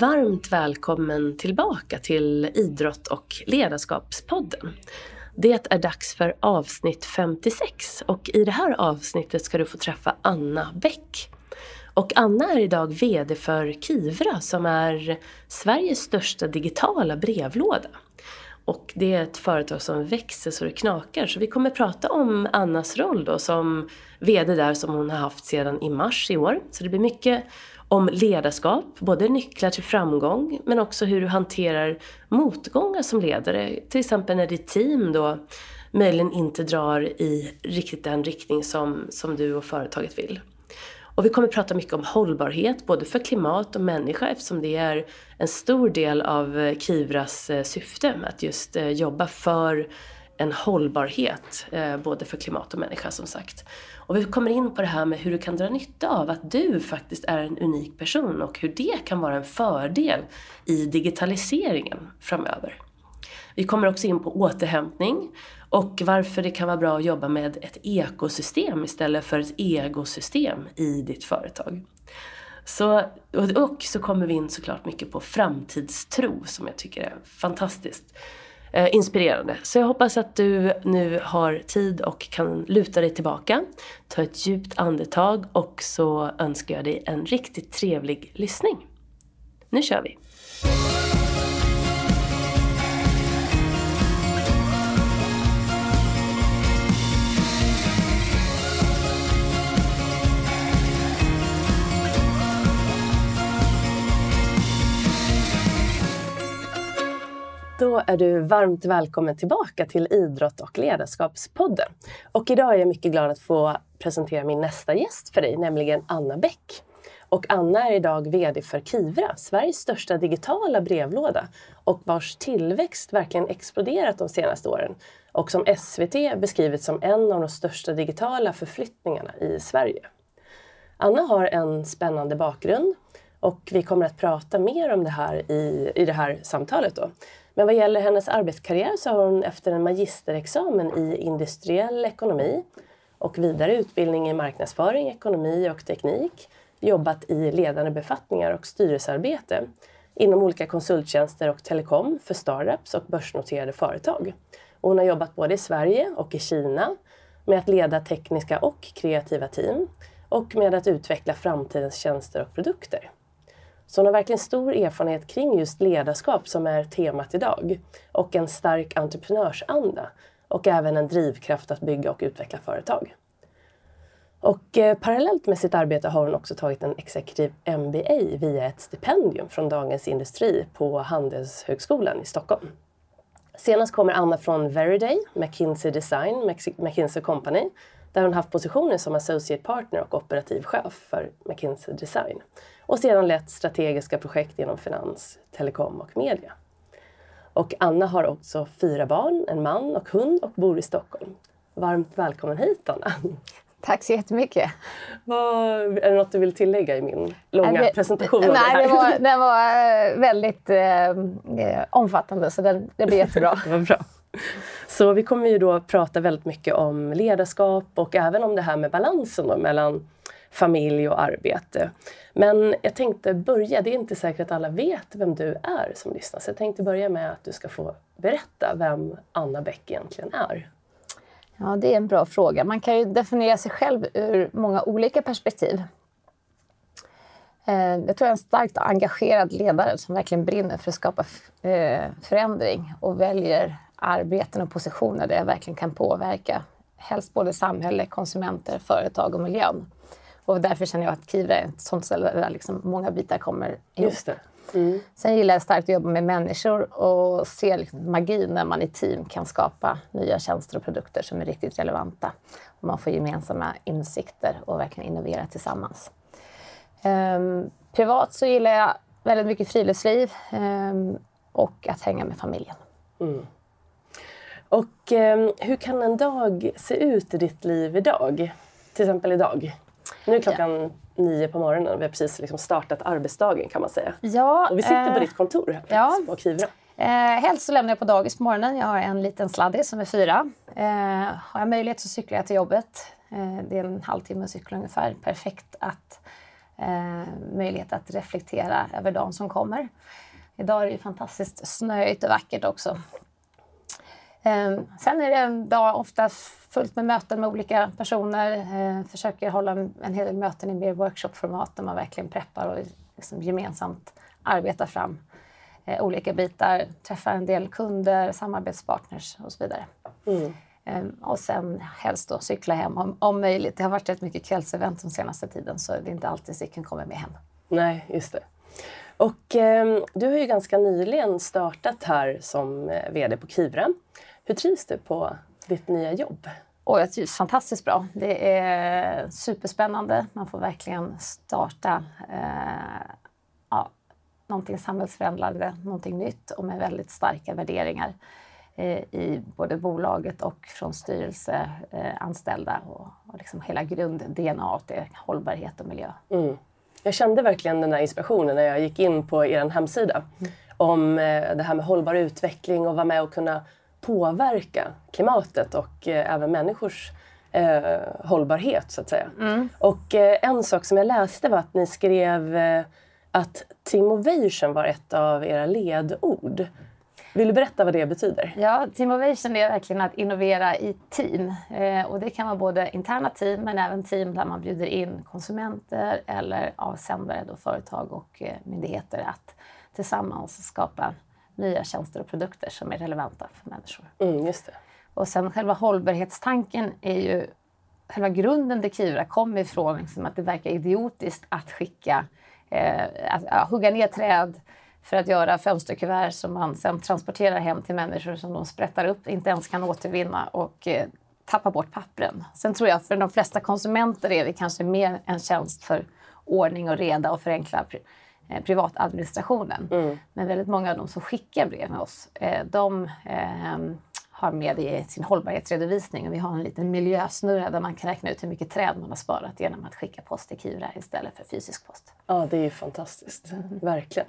Varmt välkommen tillbaka till Idrott och ledarskapspodden. Det är dags för avsnitt 56 och i det här avsnittet ska du få träffa Anna Bäck. Och Anna är idag VD för Kivra som är Sveriges största digitala brevlåda. Och det är ett företag som växer så det knakar. Så vi kommer prata om Annas roll då som VD där som hon har haft sedan i mars i år. Så det blir mycket om ledarskap, både nycklar till framgång men också hur du hanterar motgångar som ledare. Till exempel när ditt team då möjligen inte drar i riktigt den riktning som, som du och företaget vill. Och vi kommer prata mycket om hållbarhet, både för klimat och människa eftersom det är en stor del av eh, Kivras eh, syfte, att just eh, jobba för en hållbarhet, både för klimat och människa som sagt. Och vi kommer in på det här med hur du kan dra nytta av att du faktiskt är en unik person och hur det kan vara en fördel i digitaliseringen framöver. Vi kommer också in på återhämtning och varför det kan vara bra att jobba med ett ekosystem istället för ett egosystem i ditt företag. Så, och så kommer vi in såklart mycket på framtidstro som jag tycker är fantastiskt Eh, inspirerande. Så jag hoppas att du nu har tid och kan luta dig tillbaka, ta ett djupt andetag och så önskar jag dig en riktigt trevlig lyssning. Nu kör vi! Då är du varmt välkommen tillbaka till Idrott och ledarskapspodden. Och idag är jag mycket glad att få presentera min nästa gäst för dig, nämligen Anna Bäck. Och Anna är idag VD för Kivra, Sveriges största digitala brevlåda och vars tillväxt verkligen exploderat de senaste åren och som SVT beskrivit som en av de största digitala förflyttningarna i Sverige. Anna har en spännande bakgrund och vi kommer att prata mer om det här i, i det här samtalet. Då. Men vad gäller hennes arbetskarriär så har hon efter en magisterexamen i industriell ekonomi och vidare utbildning i marknadsföring, ekonomi och teknik jobbat i ledande befattningar och styrelsearbete inom olika konsulttjänster och telekom för startups och börsnoterade företag. Och hon har jobbat både i Sverige och i Kina med att leda tekniska och kreativa team och med att utveckla framtidens tjänster och produkter. Så hon har verkligen stor erfarenhet kring just ledarskap som är temat idag och en stark entreprenörsanda och även en drivkraft att bygga och utveckla företag. Och eh, parallellt med sitt arbete har hon också tagit en exekutiv MBA via ett stipendium från Dagens Industri på Handelshögskolan i Stockholm. Senast kommer Anna från Veriday, McKinsey Design, McKinsey Company, där hon haft positioner som associate partner och operativ chef för McKinsey Design och sedan lett strategiska projekt inom finans, telekom och media. Och Anna har också fyra barn, en man och hund och bor i Stockholm. Varmt välkommen hit Anna! Tack så jättemycket! Vad, är det något du vill tillägga i min långa nej, presentation? Nej, det var, den var eh, väldigt eh, omfattande så den, det blir jättebra. det var bra. Så vi kommer ju då prata väldigt mycket om ledarskap och även om det här med balansen mellan familj och arbete. Men jag tänkte börja, det är inte säkert att alla vet vem du är som lyssnar, så jag tänkte börja med att du ska få berätta vem Anna Bäck egentligen är. Ja, det är en bra fråga. Man kan ju definiera sig själv ur många olika perspektiv. Eh, jag tror jag är en starkt engagerad ledare som verkligen brinner för att skapa eh, förändring och väljer arbeten och positioner där jag verkligen kan påverka helst både samhälle, konsumenter, företag och miljön. Och därför känner jag att Kivra är ett sånt ställe där liksom många bitar kommer ihop. Just det. Mm. Sen gillar jag starkt att jobba med människor och se liksom magi när man i team kan skapa nya tjänster och produkter som är riktigt relevanta. Och man får gemensamma insikter och verkligen innovera tillsammans. Um, privat så gillar jag väldigt mycket friluftsliv um, och att hänga med familjen. Mm. Och um, hur kan en dag se ut i ditt liv idag? Till exempel idag? Nu är klockan ja. nio på morgonen. Vi har precis liksom startat arbetsdagen kan man säga. Ja, och vi sitter eh, på ditt kontor här ja. på Kivra. Eh, helst så lämnar jag på dagis på morgonen. Jag har en liten sladdis som är fyra. Eh, har jag möjlighet så cyklar jag till jobbet. Eh, det är en halvtimme cykel ungefär. Perfekt att eh, möjlighet att reflektera över dagen som kommer. Idag är det ju fantastiskt snöigt och vackert också. Eh, sen är det en dag ofta fullt med möten med olika personer. Eh, försöker hålla en hel del möten i mer workshopformat där man verkligen preppar och liksom gemensamt arbetar fram eh, olika bitar. Träffar en del kunder, samarbetspartners och så vidare. Mm. Ehm, och sen helst då cykla hem om, om möjligt. Det har varit rätt mycket kvällsevent den senaste tiden så det är inte alltid cykeln kommer med hem. Nej, just det. Och eh, du har ju ganska nyligen startat här som eh, VD på Kivra. Hur trivs du på ditt nya jobb? Och jag trivs fantastiskt bra. Det är superspännande. Man får verkligen starta eh, ja, någonting samhällsförändrande, någonting nytt och med väldigt starka värderingar. Eh, i både bolaget och från styrelse, eh, anställda och, och liksom hela grund-DNA är hållbarhet och miljö. Mm. Jag kände verkligen den här inspirationen när jag gick in på er hemsida mm. om eh, det här med hållbar utveckling och vara med och kunna påverka klimatet och även människors eh, hållbarhet så att säga. Mm. Och eh, en sak som jag läste var att ni skrev eh, att Teamovation var ett av era ledord. Vill du berätta vad det betyder? Ja, Teamovation är verkligen att innovera i team. Eh, och det kan vara både interna team men även team där man bjuder in konsumenter eller avsändare, då företag och eh, myndigheter att tillsammans skapa nya tjänster och produkter som är relevanta för människor. Mm, just det. Och sen själva hållbarhetstanken är ju själva grunden till Kivra kommer ifrån liksom att det verkar idiotiskt att skicka, eh, att ja, hugga ner träd, för att göra fönsterkuvert som man sen transporterar hem till människor som de sprättar upp, inte ens kan återvinna och eh, tappar bort pappren. Sen tror jag för de flesta konsumenter är det kanske mer en tjänst för ordning och reda och förenkla eh, privatadministrationen. Mm. Men väldigt många av de som skickar brev med oss, eh, de eh, har med det i sin hållbarhetsredovisning. Och vi har en liten miljösnurra där man kan räkna ut hur mycket träd man har sparat genom att skicka post till Kivra istället för fysisk post. Ja, det är ju fantastiskt. Mm. Verkligen.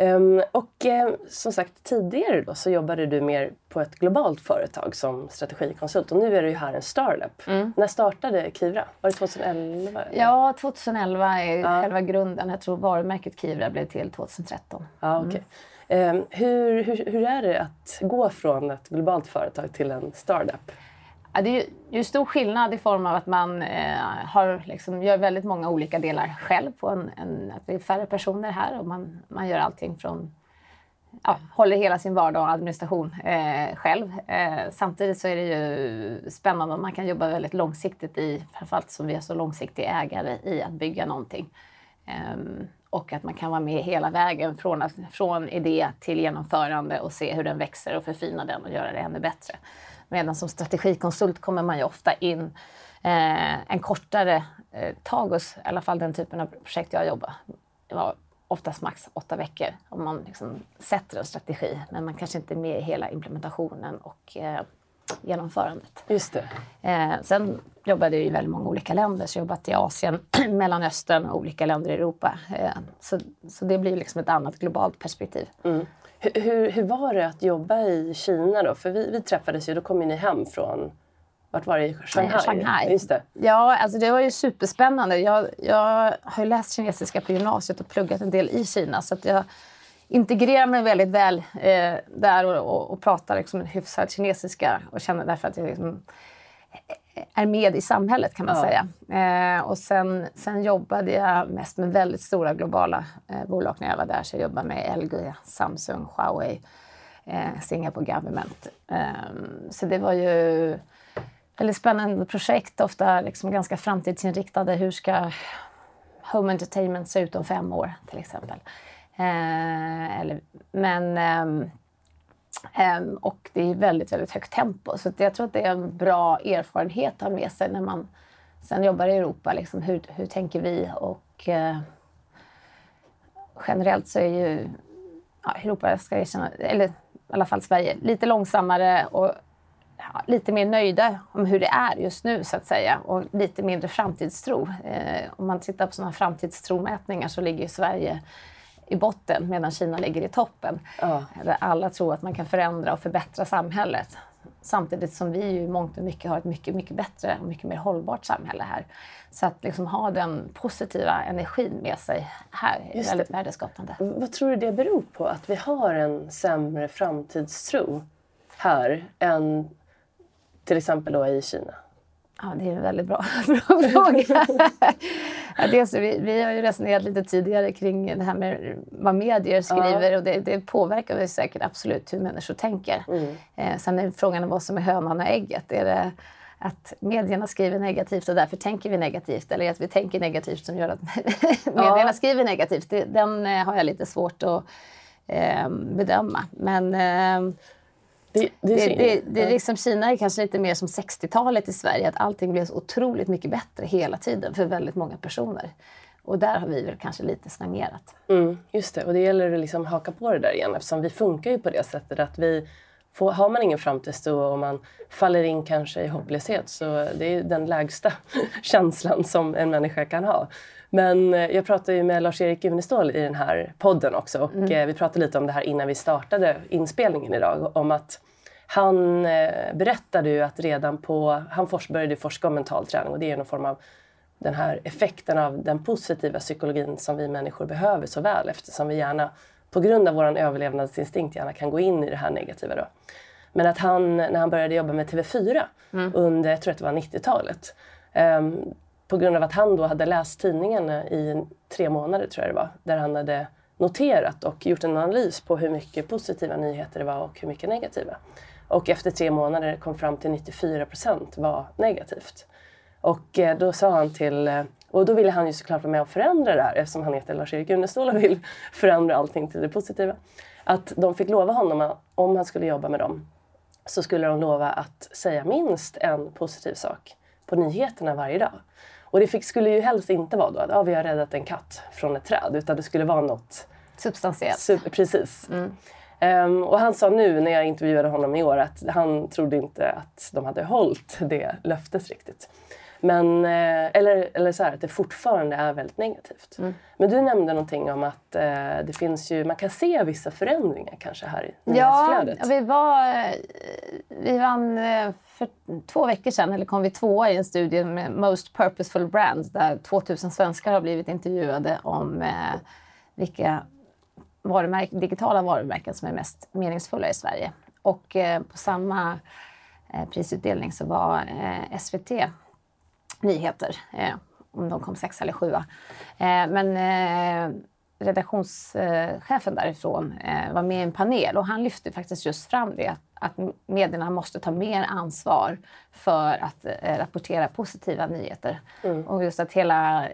Um, och uh, som sagt tidigare då så jobbade du mer på ett globalt företag som strategikonsult och nu är du ju här en startup. Mm. När startade Kivra? Var det 2011? Ja, 2011 är ja. själva grunden. Jag tror varumärket Kivra blev till 2013. Ja, okay. Mm. Um, hur, hur, hur är det att gå från ett globalt företag till en startup? Ja, det är ju, stor skillnad i form av att man eh, har, liksom, gör väldigt många olika delar själv. På en, en, att det är färre personer här och man, man gör allting från ja, håller hela sin vardag och administration eh, själv. Eh, samtidigt så är det ju spännande om man kan jobba väldigt långsiktigt i, framförallt som vi är så långsiktiga ägare, i att bygga någonting. Eh, och att man kan vara med hela vägen från, från idé till genomförande och se hur den växer och förfina den och göra det ännu bättre. Medan som strategikonsult kommer man ju ofta in eh, en kortare eh, hos i alla fall den typen av projekt jag jobbar. Var oftast max åtta veckor om man liksom sätter en strategi men man kanske inte är med i hela implementationen och eh, genomförandet. Just det. Eh, sen jobbade jag i väldigt många olika länder, så jag jobbat i Asien, Mellanöstern och olika länder i Europa. Eh, så, så det blir liksom ett annat globalt perspektiv. Mm. Hur, hur, var det att jobba i Kina då? För vi, vi träffades ju, då kom ju ni hem från vart var det? Shanghai? Shanghai. Just det. Ja, alltså det var ju superspännande. Jag, jag har ju läst kinesiska på gymnasiet och pluggat en del i Kina. Så att jag integrerar mig väldigt väl eh, där och, och, och pratar liksom hyfsad kinesiska. Och känner därför att jag liksom är med i samhället kan man ja. säga. Eh, och sen, sen jobbade jag mest med väldigt stora globala eh, bolag när jag var där. Så jag jobbade med LG, Samsung, Huawei, eh, Singapore Government. Eh, så det var ju väldigt spännande projekt, ofta liksom ganska framtidsinriktade. Hur ska Home Entertainment se ut om fem år till exempel? Eh, eller, men ehm, Ehm, och det är väldigt, väldigt högt tempo. Så jag tror att det är en bra erfarenhet att ha med sig när man sen jobbar i Europa. Liksom, hur, hur tänker vi? Och uh, generellt så är ju ja, Europa, ska jag känna, eller i alla fall Sverige, lite långsammare och ja, lite mer nöjda om hur det är just nu så att säga och lite mindre framtidstro. Uh, om man tittar på sådana framtidstromätningar så ligger ju Sverige i botten medan Kina ligger i toppen. Ja. Där alla tror att man kan förändra och förbättra samhället. Samtidigt som vi ju mångt och mycket har ett mycket, mycket bättre och mycket mer hållbart samhälle här. Så att liksom ha den positiva energin med sig här är Just väldigt det. värdeskapande. Vad tror du det beror på? Att vi har en sämre framtidstro här än till exempel då i Kina? Ja, det är en väldigt bra, bra fråga. ja, dels, vi, vi har ju resonerat lite tidigare kring det här med vad medier skriver och det, det påverkar säkert absolut hur människor tänker. Eh, sen är frågan vad som är hönan och ägget. Är det att medierna skriver negativt och därför tänker vi negativt eller att vi tänker negativt som gör att medierna skriver negativt? Det, den eh, har jag lite svårt att eh, bedöma. Men eh, Det, det, det, det, det är liksom Kina är kanske lite mer som 60-talet i Sverige, att allting blev så otroligt mycket bättre hela tiden för väldigt många personer. Och där har vi väl kanske lite stagnerat. Mm, just det, och det gäller att liksom haka på det där igen eftersom vi funkar ju på det sättet att vi får, har man ingen framtidstro och man faller in kanske i hopplöshet så det är den lägsta känslan som en människa kan ha. Men eh, jag pratade ju med Lars-Erik Unestål i den här podden också och eh, vi pratade lite om det här innan vi startade inspelningen idag om att han eh, berättade ju att redan på, han började forska om mental träning och det är någon form av den här effekten av den positiva psykologin som vi människor behöver så väl eftersom vi gärna på grund av vår överlevnadsinstinkt gärna kan gå in i det här negativa. Då. Men att han, när han började jobba med TV4 under, jag tror att det var 90-talet, ehm, på grund av att han då hade läst tidningarna eh, i tre månader, tror jag det var, där han hade noterat och gjort en analys på hur mycket positiva nyheter det var och hur mycket negativa. Och efter tre månader kom fram till 94 procent var negativt. Och eh, då sa han till, eh, och då ville han ju såklart vara med och förändra det här eftersom han heter Lars-Erik Unestål och vill förändra allting till det positiva. Att de fick lova honom att om han skulle jobba med dem så skulle de lova att säga minst en positiv sak på nyheterna varje dag. Och det fick, skulle ju helst inte vara då att ah, vi har räddat en katt från ett träd utan det skulle vara något Substantiellt. Super, precis. Ehm, och han sa nu när jag intervjuade honom i år att han trodde inte att de hade hållit det löftet riktigt. Men, eh, eller, eller så här, att det fortfarande är väldigt negativt. Men du nämnde någonting om att eh, det finns ju, man kan se vissa förändringar kanske här i Ja, nyhetsflödet. vi var... eh, Vi vann eh, för två veckor sedan, eller kom vi tvåa i en studie med Most Purposeful Brand där 2000 svenskar har blivit intervjuade om eh, vilka varumärk- digitala varumärken som är mest meningsfulla i Sverige. Och eh, på samma prisutdelning så var SVT nyheter, eh, om de kom sexa eller sjua. Eh, men eh, redaktionschefen därifrån eh, var med i en panel och han lyfte faktiskt just fram det att, medierna måste ta mer ansvar för att rapportera positiva nyheter. Och just att hela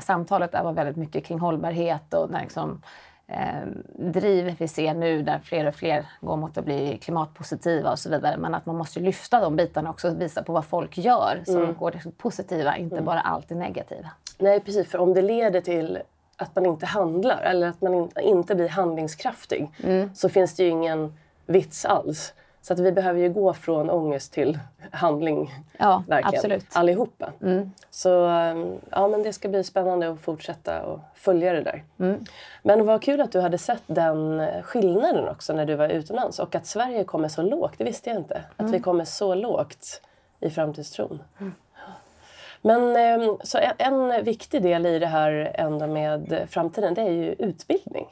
samtalet var väldigt mycket kring hållbarhet och liksom, driv vi ser nu där fler och fler går mot att bli klimatpositiva och så vidare. Men att man måste lyfta de bitarna också och visa på vad folk gör som går till positiva, inte bara allt det negativa. Nej precis, för om det leder till att man inte handlar eller att man in, inte blir handlingskraftig Mm. så finns det ju ingen vits alls. Så att vi behöver ju gå från ångest till handling. Ja, verkligen. absolut. Mm. Allihopa. Så um, ja, men det ska bli spännande att fortsätta och följa det där. Mm. Men vad kul att du hade sett den eh, skillnaden också när du var utomlands och att Sverige kommer så lågt, det visste jag inte. Att Mm. vi kommer så lågt i framtidstron. Men eh, så en, en viktig del i det här ändå med framtiden det är ju utbildning.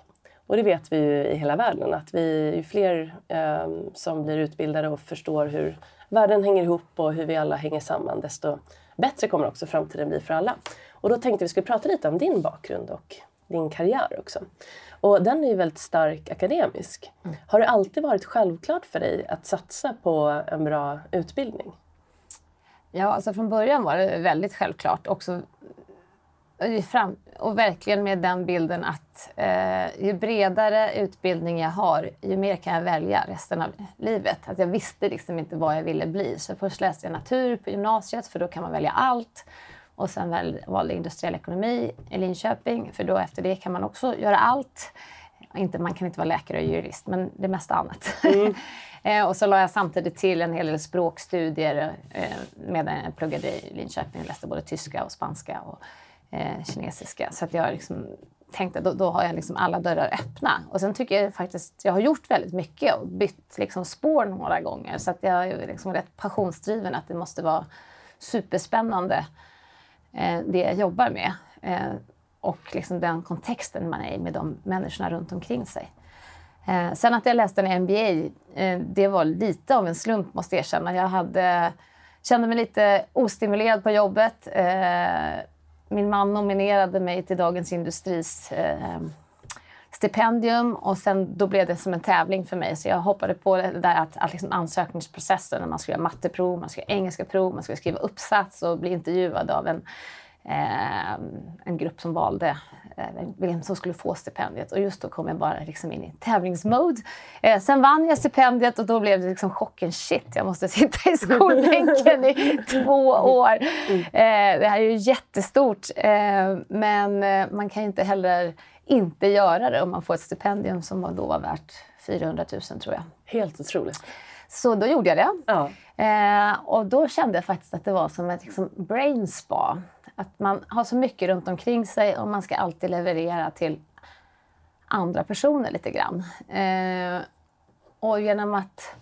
Och det vet vi ju i hela världen att vi ju fler eh, som blir utbildade och förstår hur världen hänger ihop och hur vi alla hänger samman desto bättre kommer också framtiden bli för alla. Och då tänkte vi skulle prata lite om din bakgrund och din karriär också. Och den är ju väldigt stark akademisk. Har det alltid varit självklart för dig att satsa på en bra utbildning? Ja, alltså från början var det väldigt självklart. Också, och verkligen med den bilden att eh, ju bredare utbildning jag har, ju mer kan jag välja resten av livet. Att jag visste liksom inte vad jag ville bli. Så först läste jag natur på gymnasiet, för då kan man välja allt. Och sen väl, valde jag industriell ekonomi i Linköping, för då efter det kan man också göra allt. Inte, man kan inte vara läkare och jurist, men det mesta annat. eh, och så la jag samtidigt till en hel del språkstudier eh, medan jag pluggade i Linköping. Jag läste både tyska och spanska och eh, kinesiska. Så att jag liksom tänkte då, då har jag liksom alla dörrar öppna. Och sen tycker jag faktiskt jag har gjort väldigt mycket och bytt liksom spår några gånger. Så att jag är liksom rätt passionsdriven att det måste vara superspännande eh, det jag jobbar med. Eh, och liksom den kontexten man är i med de människorna runt omkring sig. Eh, sen att jag läste en MBA, eh, det var lite av en slump måste jag erkänna. Jag hade, kände mig lite ostimulerad på jobbet. Eh, min man nominerade mig till Dagens Industris eh, stipendium och sen då blev det som en tävling för mig. Så jag hoppade på det där att, att liksom ansökningsprocessen, när man skulle göra matteprov, man skulle göra engelska prov, man skulle skriva uppsats och bli intervjuad av en, en grupp som valde eh, vem som skulle få stipendiet. Och just då kom jag bara liksom in i tävlingsmode. Eh, sen vann jag stipendiet och då blev det liksom chocken. Shit, jag måste sitta i skolbänken i två år. Eh, det här är ju jättestort. Eh, men eh, man kan ju inte heller inte göra det om man får ett stipendium som då var värt 400 000 tror jag. Helt otroligt. Så då gjorde jag det. Ja. Eh, och då kände jag faktiskt att det var som ett liksom, brain spa. Att man har så mycket runt omkring sig och man ska alltid leverera till andra personer lite grann. Eh, och genom att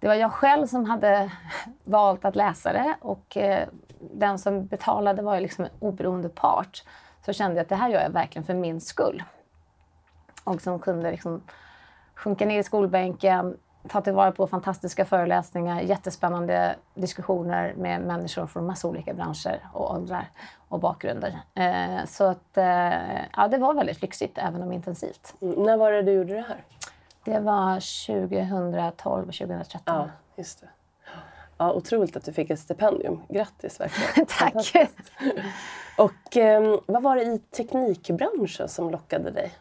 det var jag själv som hade valt att läsa det och eh, den som betalade var ju liksom en oberoende part så kände jag att det här gör jag verkligen för min skull. Och som kunde liksom sjunka ner i skolbänken, ta tillvara på fantastiska föreläsningar, jättespännande diskussioner med människor från massa olika branscher och åldrar och bakgrunder. Eh, så att, eh, ja, det var väldigt lyxigt, även om intensivt. Mm, När var det du gjorde det här? Det var 2012 och 2013. Ja, just det. Ja, otroligt att du fick ett stipendium. Grattis verkligen. Tack! Och eh, vad var det i teknikbranschen som lockade dig?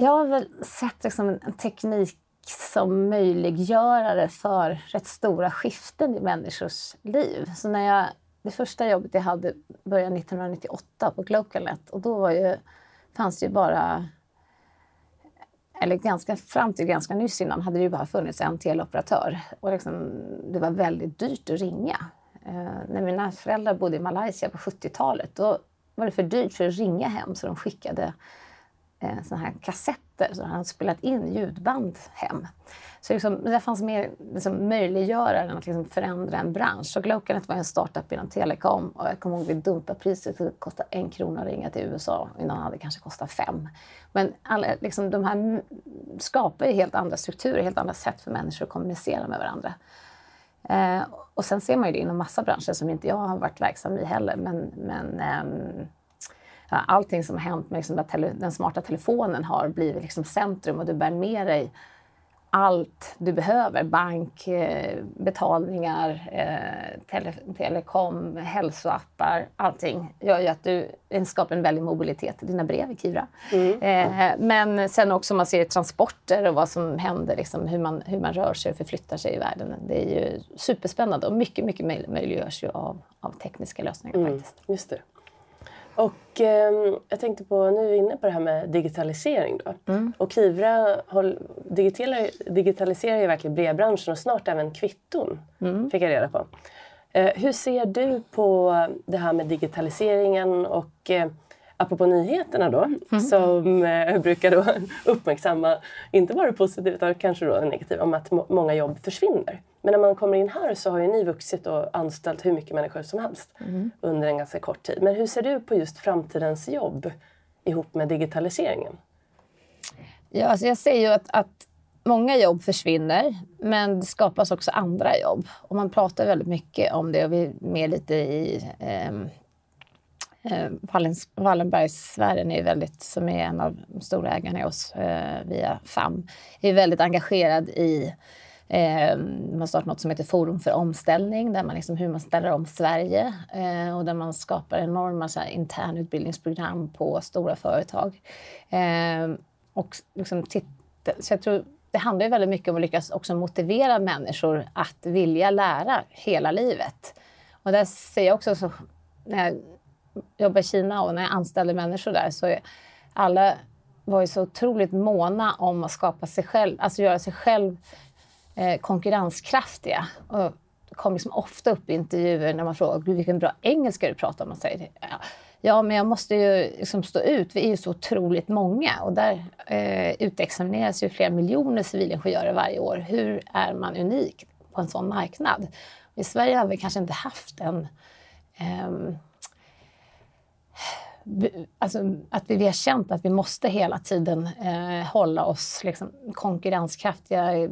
Jag har väl sett liksom en teknik som möjliggörare för rätt stora skiften i människors liv. Så när jag, det första jobbet jag hade började 1998 på Glocalnet och då var ju, fanns det ju bara eller ganska, fram till ganska nyss innan hade det ju bara funnits en teleoperatör. Och liksom, det var väldigt dyrt att ringa. Eh, när mina föräldrar bodde i Malaysia på 70-talet då var det för dyrt för att ringa hem så de skickade eh, såna här kassetter så han hade spelat in ljudband hem. Så liksom, det fanns mer liksom, möjliggörare än att liksom, förändra en bransch. Så Glocanet var en startup inom telekom och jag kommer ihåg vi dumpade priset. Det kostade en krona att ringa till USA. Innan hade det kanske kostat fem. Men alla, liksom, de här skapar ju helt andra strukturer, helt andra sätt för människor att kommunicera med varandra. Eh, och sen ser man ju det inom massa branscher som inte jag har varit verksam i heller. Men, men eh, allting som har hänt med liksom att den smarta telefonen har blivit liksom centrum och du bär med dig allt du behöver. Bank, eh, betalningar, eh, tele, telekom, hälsoappar, allting gör ju att du skapar en väldig mobilitet i dina brev i Kivra. Mm. Eh, men sen också om man ser transporter och vad som händer, liksom, hur, man, hur man rör sig och förflyttar sig i världen. Det är ju superspännande och mycket, mycket möj möjliggörs ju av, av tekniska lösningar Mm, faktiskt. just det. Och eh, jag tänkte på, nu är vi inne på det här med digitalisering då. Mm. Och Kivra håll, digitaler, digitaliserar ju verkligen brevbranschen och snart även kvitton, Mm. fick jag reda på. Eh, hur ser du på det här med digitaliseringen och eh, apropå nyheterna då, Mm. som eh, brukar då uppmärksamma, inte bara det positiva utan kanske då det negativa, om att må- många jobb försvinner. Men när man kommer in här så har ju ni vuxit och anställt hur mycket människor som helst Mm. under en ganska kort tid. Men hur ser du på just framtidens jobb ihop med digitaliseringen? Ja, alltså jag ser ju att, att många jobb försvinner, men det skapas också andra jobb. Och man pratar väldigt mycket om det och vi är med lite i ehm, eh, Wallens- Wallenbergssfären, är väldigt, som är en av de stora ägarna i oss eh, via FAM, är väldigt engagerad i Eh, man startar något som heter Forum för omställning, där man liksom, hur man ställer om Sverige eh, och där man skapar enorma så här, internutbildningsprogram på stora företag. Eh, och liksom titta, så jag tror det handlar ju väldigt mycket om att lyckas också motivera människor att vilja lära hela livet. Och där ser jag också, så, när jag jobbar i Kina och när jag anställde människor där, så alla var ju så otroligt måna om att skapa sig själv, alltså göra sig själv eh, konkurrenskraftiga. Och kom liksom ofta upp i intervjuer när man frågar vilken bra engelska du pratar om. Man säger ja, ja, men jag måste ju liksom stå ut. Vi är ju så otroligt många och där eh, utexamineras ju flera miljoner civilingenjörer varje år. Hur är man unik på en sån marknad? I Sverige har vi kanske inte haft en eh, alltså, att vi, har känt att vi måste hela tiden eh, hålla oss liksom, konkurrenskraftiga,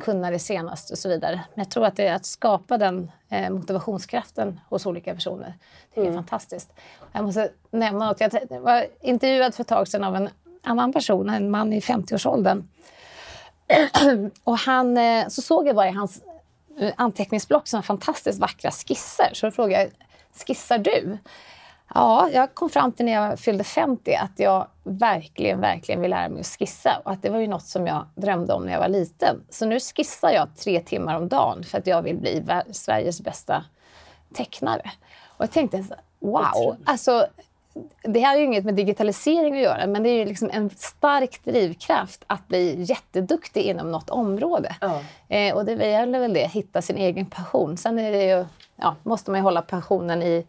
kunna det senaste och så vidare. Men jag tror att det att skapa den eh, motivationskraften hos olika personer. Det är mm. fantastiskt. Jag måste nämna att jag var intervjuad för ett tag sedan av en annan person, en man i 50-årsåldern. och han, eh, så såg jag bara i hans eh, anteckningsblock som fantastiskt vackra skisser. Så då frågade jag, skissar du? Ja, jag kom fram till när jag fyllde 50 att jag verkligen, verkligen vill lära mig att skissa. Och att det var ju något som jag drömde om när jag var liten. Så nu skissar jag tre timmar om dagen för att jag vill bli Sveriges bästa tecknare. Och jag tänkte, wow! Alltså, det här har ju inget med digitalisering att göra, men det är ju liksom en stark drivkraft att bli jätteduktig inom något område. Ja. Eh, och det gäller väl det, hitta sin egen passion. Sen är det ju, ja, måste man ju hålla passionen i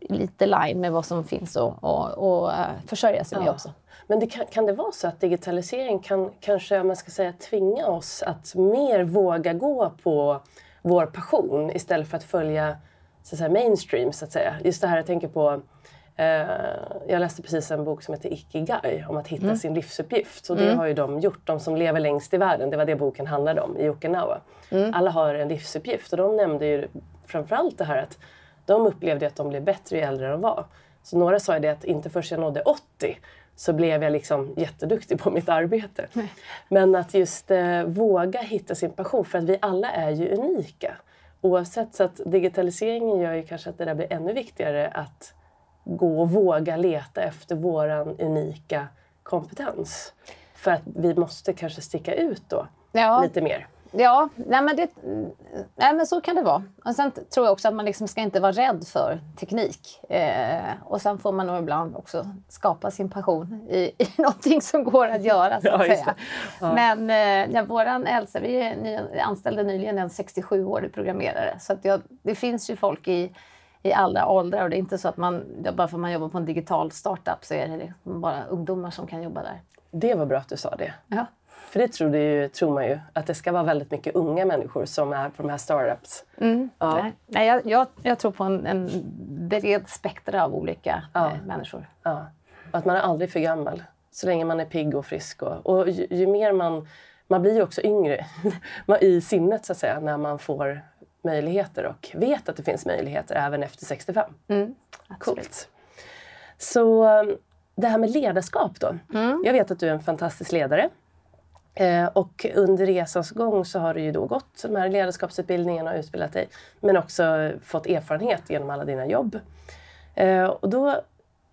lite line med vad som finns och, och, och försörja sig ja. med också. Men det kan, kan, det vara så att digitalisering kan kanske man ska säga, tvinga oss att mer våga gå på vår passion istället för att följa så att säga, mainstream? Så att säga. Just det här jag tänker på eh, jag läste precis en bok som heter Ikigai om att hitta mm. sin livsuppgift. Och det mm. har ju de gjort, de som lever längst i världen. Det var det boken handlade om i Okinawa. Mm. Alla har en livsuppgift och de nämnde ju framförallt det här att de upplevde att de blev bättre ju äldre de var. Så några sa ju det att inte först jag nådde 80 så blev jag liksom jätteduktig på mitt arbete. Nej. Men att just eh, våga hitta sin passion, för att vi alla är ju unika. Oavsett, så att digitaliseringen gör ju kanske att det där blir ännu viktigare att gå och våga leta efter våran unika kompetens. För att vi måste kanske sticka ut då ja. lite mer. Ja, nej men, det, nej men så kan det vara. Och sen tror jag också att man liksom ska inte vara rädd för teknik. Eh, och sen får man nog ibland också skapa sin passion i, i någonting som går att göra. Så att ja, säga. Ja. Men eh, ja, våran äldsta, vi är, anställde nyligen en 67-årig programmerare. Så att jag, det finns ju folk i, i alla åldrar och det är inte så att man, bara för att man jobbar på en digital startup så är det liksom bara ungdomar som kan jobba där. Det var bra att du sa det. Ja. För det tror, ju, tror man ju, att det ska vara väldigt mycket unga människor som är på de här startups. Mm. Ja. Nej, nej jag, jag, jag, tror på en, en bred spektra av olika ja. eh, människor. Ja. Och att man är aldrig för gammal, så länge man är pigg och frisk. Och, och ju, ju, mer man... Man blir ju också yngre i sinnet, så att säga, när man får möjligheter och vet att det finns möjligheter även efter 65. Mm, Coolt. Så det här med ledarskap då. Mm. Jag vet att du är en fantastisk ledare. Eh, och under resans gång så har du ju då gått de här ledarskapsutbildningarna och utbildat dig. Men också fått erfarenhet genom alla dina jobb. Eh, och då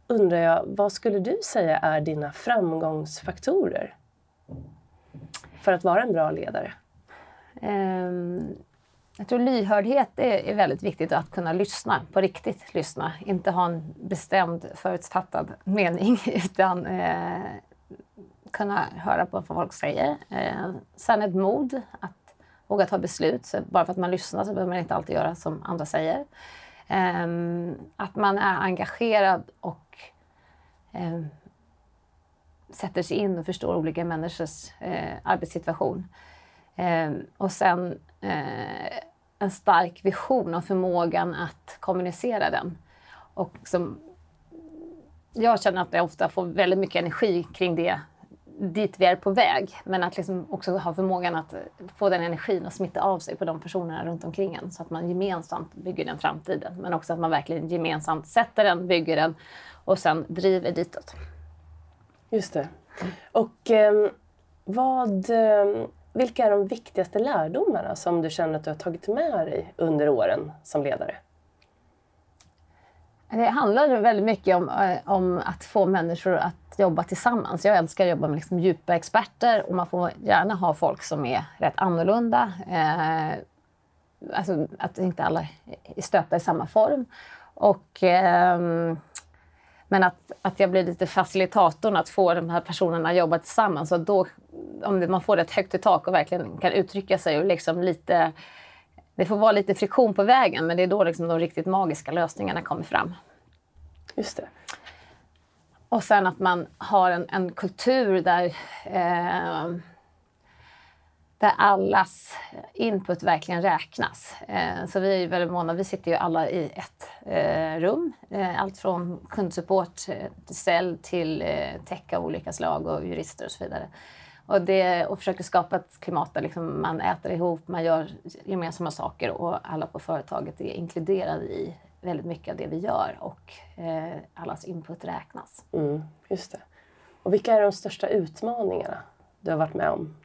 undrar jag, vad skulle du säga är dina framgångsfaktorer? För att vara en bra ledare? Ehm, jag tror lyhördhet är, väldigt viktigt, att kunna lyssna, på riktigt lyssna. Inte ha en bestämd förutfattad mening utan eh, kunna höra på vad folk säger. Eh, sen ett mod att våga ta beslut. Så bara för att man lyssnar så behöver man inte alltid göra som andra säger. Eh, att man är engagerad och eh, sätter sig in och förstår olika människors eh, arbetssituation. Eh, och sen eh, en stark vision och förmågan att kommunicera den. Och som, jag känner att jag ofta får väldigt mycket energi kring det dit vi är på väg. Men att liksom också ha förmågan att få den energin att smitta av sig på de personerna runt omkring en. Så att man gemensamt bygger den framtiden. Men också att man verkligen gemensamt sätter den, bygger den och sen driver ditåt. Just det. Och eh, vad, eh, vilka är de viktigaste lärdomarna som du känner att du har tagit med dig under åren som ledare? Det handlar väldigt mycket om, eh, om att få människor att jobba tillsammans. Jag älskar att jobba med liksom djupa experter och man får gärna ha folk som är rätt annorlunda. Eh, alltså att inte alla är stöpta i samma form. Och, eh, men att, att jag blir lite facilitatorn att få de här personerna att jobba tillsammans. Och då, om man får ett högt i tak och verkligen kan uttrycka sig och liksom lite det får vara lite friktion på vägen men det är då liksom de riktigt magiska lösningarna kommer fram. Just det. Och sen att man har en, en kultur där, eh, där allas input verkligen räknas. Eh, så vi är väldigt måna, vi sitter ju alla i ett eh, rum. Eh, allt från kundsupport, eh, till sälj till eh, tech av olika slag och jurister och så vidare. Och, det, och försöker skapa ett klimat där liksom man äter ihop, man gör gemensamma saker och alla på företaget är inkluderade i väldigt mycket av det vi gör och eh, allas input räknas. Mm, just det. Och vilka är de största utmaningarna du har varit med om?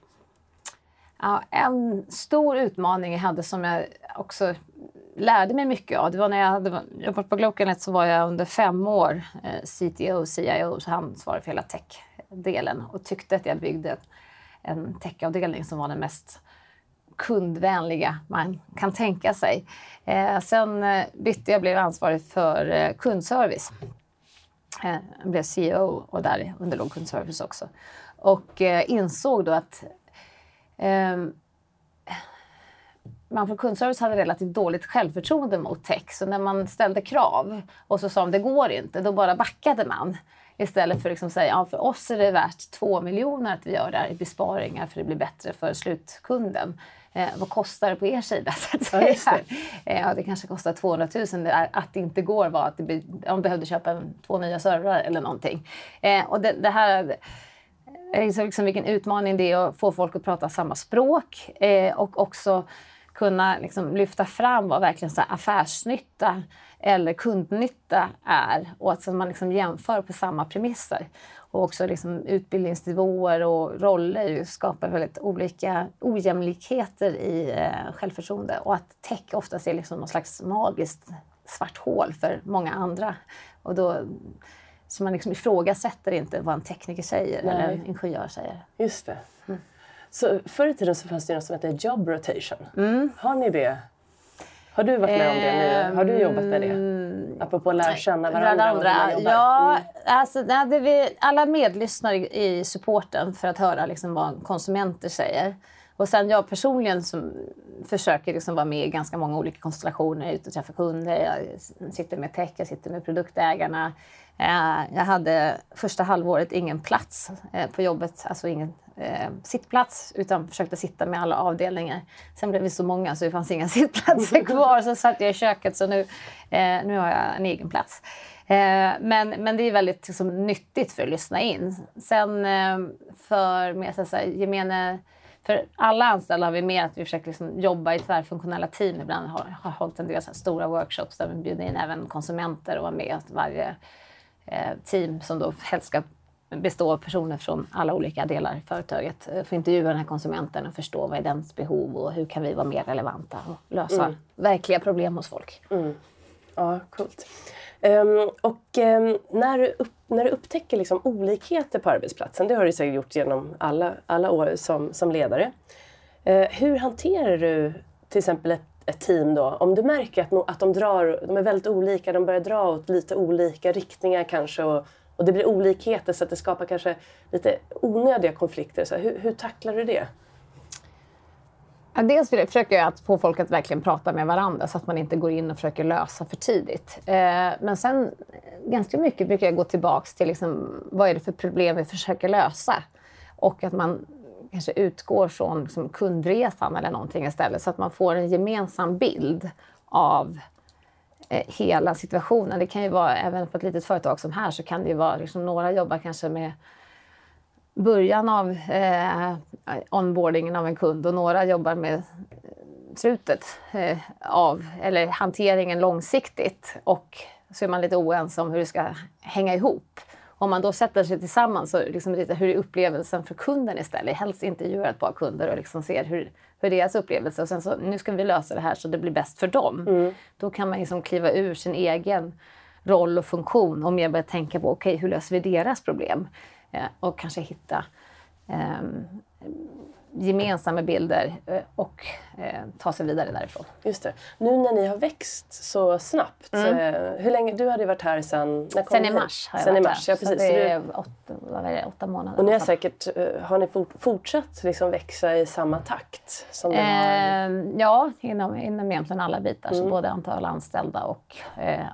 Ja, en stor utmaning jag hade som jag också lärde mig mycket av, det var när jag hade jobbat på Glocanet så var jag under fem år eh, CTO, CIO, så ansvarig för hela tech-delen och tyckte att jag byggde en techavdelning som var den mest kundvänliga man kan tänka sig. Eh, sen eh, bytte jag och blev ansvarig för eh, kundservice. Jag blev CEO och där underlåg kundservice också. Och eh, insåg då att eh, man från kundservice hade relativt dåligt självförtroende mot tech. Så när man ställde krav och så sa de det går inte, då bara backade man. Istället för att liksom säga ja, för oss är det värt två miljoner att vi gör det här i besparingar för det blir bättre för slutkunden. Eh, vad kostar det på er sida? Så att säga. Ja, det. Eh, det kanske kostar 200 000. Att det inte går var att de behövde köpa en, två nya servrar eller någonting. Eh, och det, det här är liksom vilken utmaning det är att få folk att prata samma språk eh, och också kunna liksom lyfta fram vad verkligen så affärsnytta eller kundnytta är och att man liksom jämför på samma premisser. Och också liksom utbildningsnivåer och roller skapar väldigt olika ojämlikheter i eh, självförtroende och att tech oftast är liksom någon slags magiskt svart hål för många andra. Och då, så man liksom ifrågasätter inte vad en tekniker säger Nej. eller en ingenjör säger. Just det. Så förr i tiden så fanns det något som hette job rotation. Mm. Har ni det? Har du varit med om det nu? Har du jobbat med det? Ehm, Apropå att lära känna varandra. varandra. Ja, mm. alltså, hade vi alla medlyssnar i supporten för att höra liksom, vad konsumenter säger. Och sen jag personligen som försöker liksom vara med i ganska många olika konstellationer. Jag är ute och träffar kunder, jag sitter med tech, jag sitter med produktägarna. Eh, jag hade första halvåret ingen plats eh, på jobbet, alltså ingen eh, sittplats utan försökte sitta med alla avdelningar. Sen blev vi så många så det fanns inga sittplatser kvar så satt jag i köket så nu, eh, nu har jag en egen plats. Eh, men, men det är väldigt liksom, nyttigt för att lyssna in. Sen eh, för mer så här, gemene för alla anställda har vi med att vi försöker liksom jobba i tvärfunktionella team. Ibland har, har hållit en del stora workshops där vi bjuder in även konsumenter och var med varje eh, team som då helst ska bestå av personer från alla olika delar i företaget. Eh, Få intervjua den här konsumenten och förstå vad är dens behov och hur kan vi vara mer relevanta och lösa mm. verkliga problem hos folk. Mm. Ja, coolt. Um, och um, när, du upp, när du upptäcker liksom olikheter på arbetsplatsen, det har du säkert gjort genom alla, alla år som, som ledare. Uh, hur hanterar du till exempel ett, ett, team då? Om du märker att, att de, drar, de är väldigt olika, de börjar dra åt lite olika riktningar kanske och och det blir olikheter så att det skapar kanske lite onödiga konflikter. Så hur, hur tacklar du det? Ja, dels försöker jag att få folk att verkligen prata med varandra så att man inte går in och försöker lösa för tidigt. Eh, men sen ganska mycket brukar jag gå tillbaka till liksom, vad är det för problem vi försöker lösa. Och att man kanske utgår från liksom, kundresan eller någonting istället så att man får en gemensam bild av Eh, Eh, hela situationen. Det kan ju vara, även på ett litet företag som här, så kan det ju vara, liksom, några jobbar kanske med början av eh, onboardingen av en kund och några jobbar med slutet eh, av, eller hanteringen långsiktigt. Och så är man lite oense om hur det ska hänga ihop. Om man då sätter sig tillsammans så liksom lite, hur är upplevelsen för kunden istället? Helst intervjuar ett par kunder och liksom ser hur, hur deras upplevelse och sen så nu ska vi lösa det här så det blir bäst för dem. Mm. Då kan man liksom kliva ur sin egen roll och funktion och mer börja tänka på okej, okay, hur löser vi deras problem? Eh, och kanske hitta eh, gemensamma bilder eh, och eh, ta sig vidare därifrån. Just det. Nu när ni har växt så snabbt, mm. Eh, hur länge, du hade varit här sen... När kom sen i mars har jag sen varit i mars, här. Ja, precis. Så det är åtta, vad är det, åtta månader. Och ni har säkert, har ni fort, fortsatt liksom växa i samma takt? Som eh, har... Ja, inom, inom egentligen alla bitar. Mm. Så både antal anställda och eh,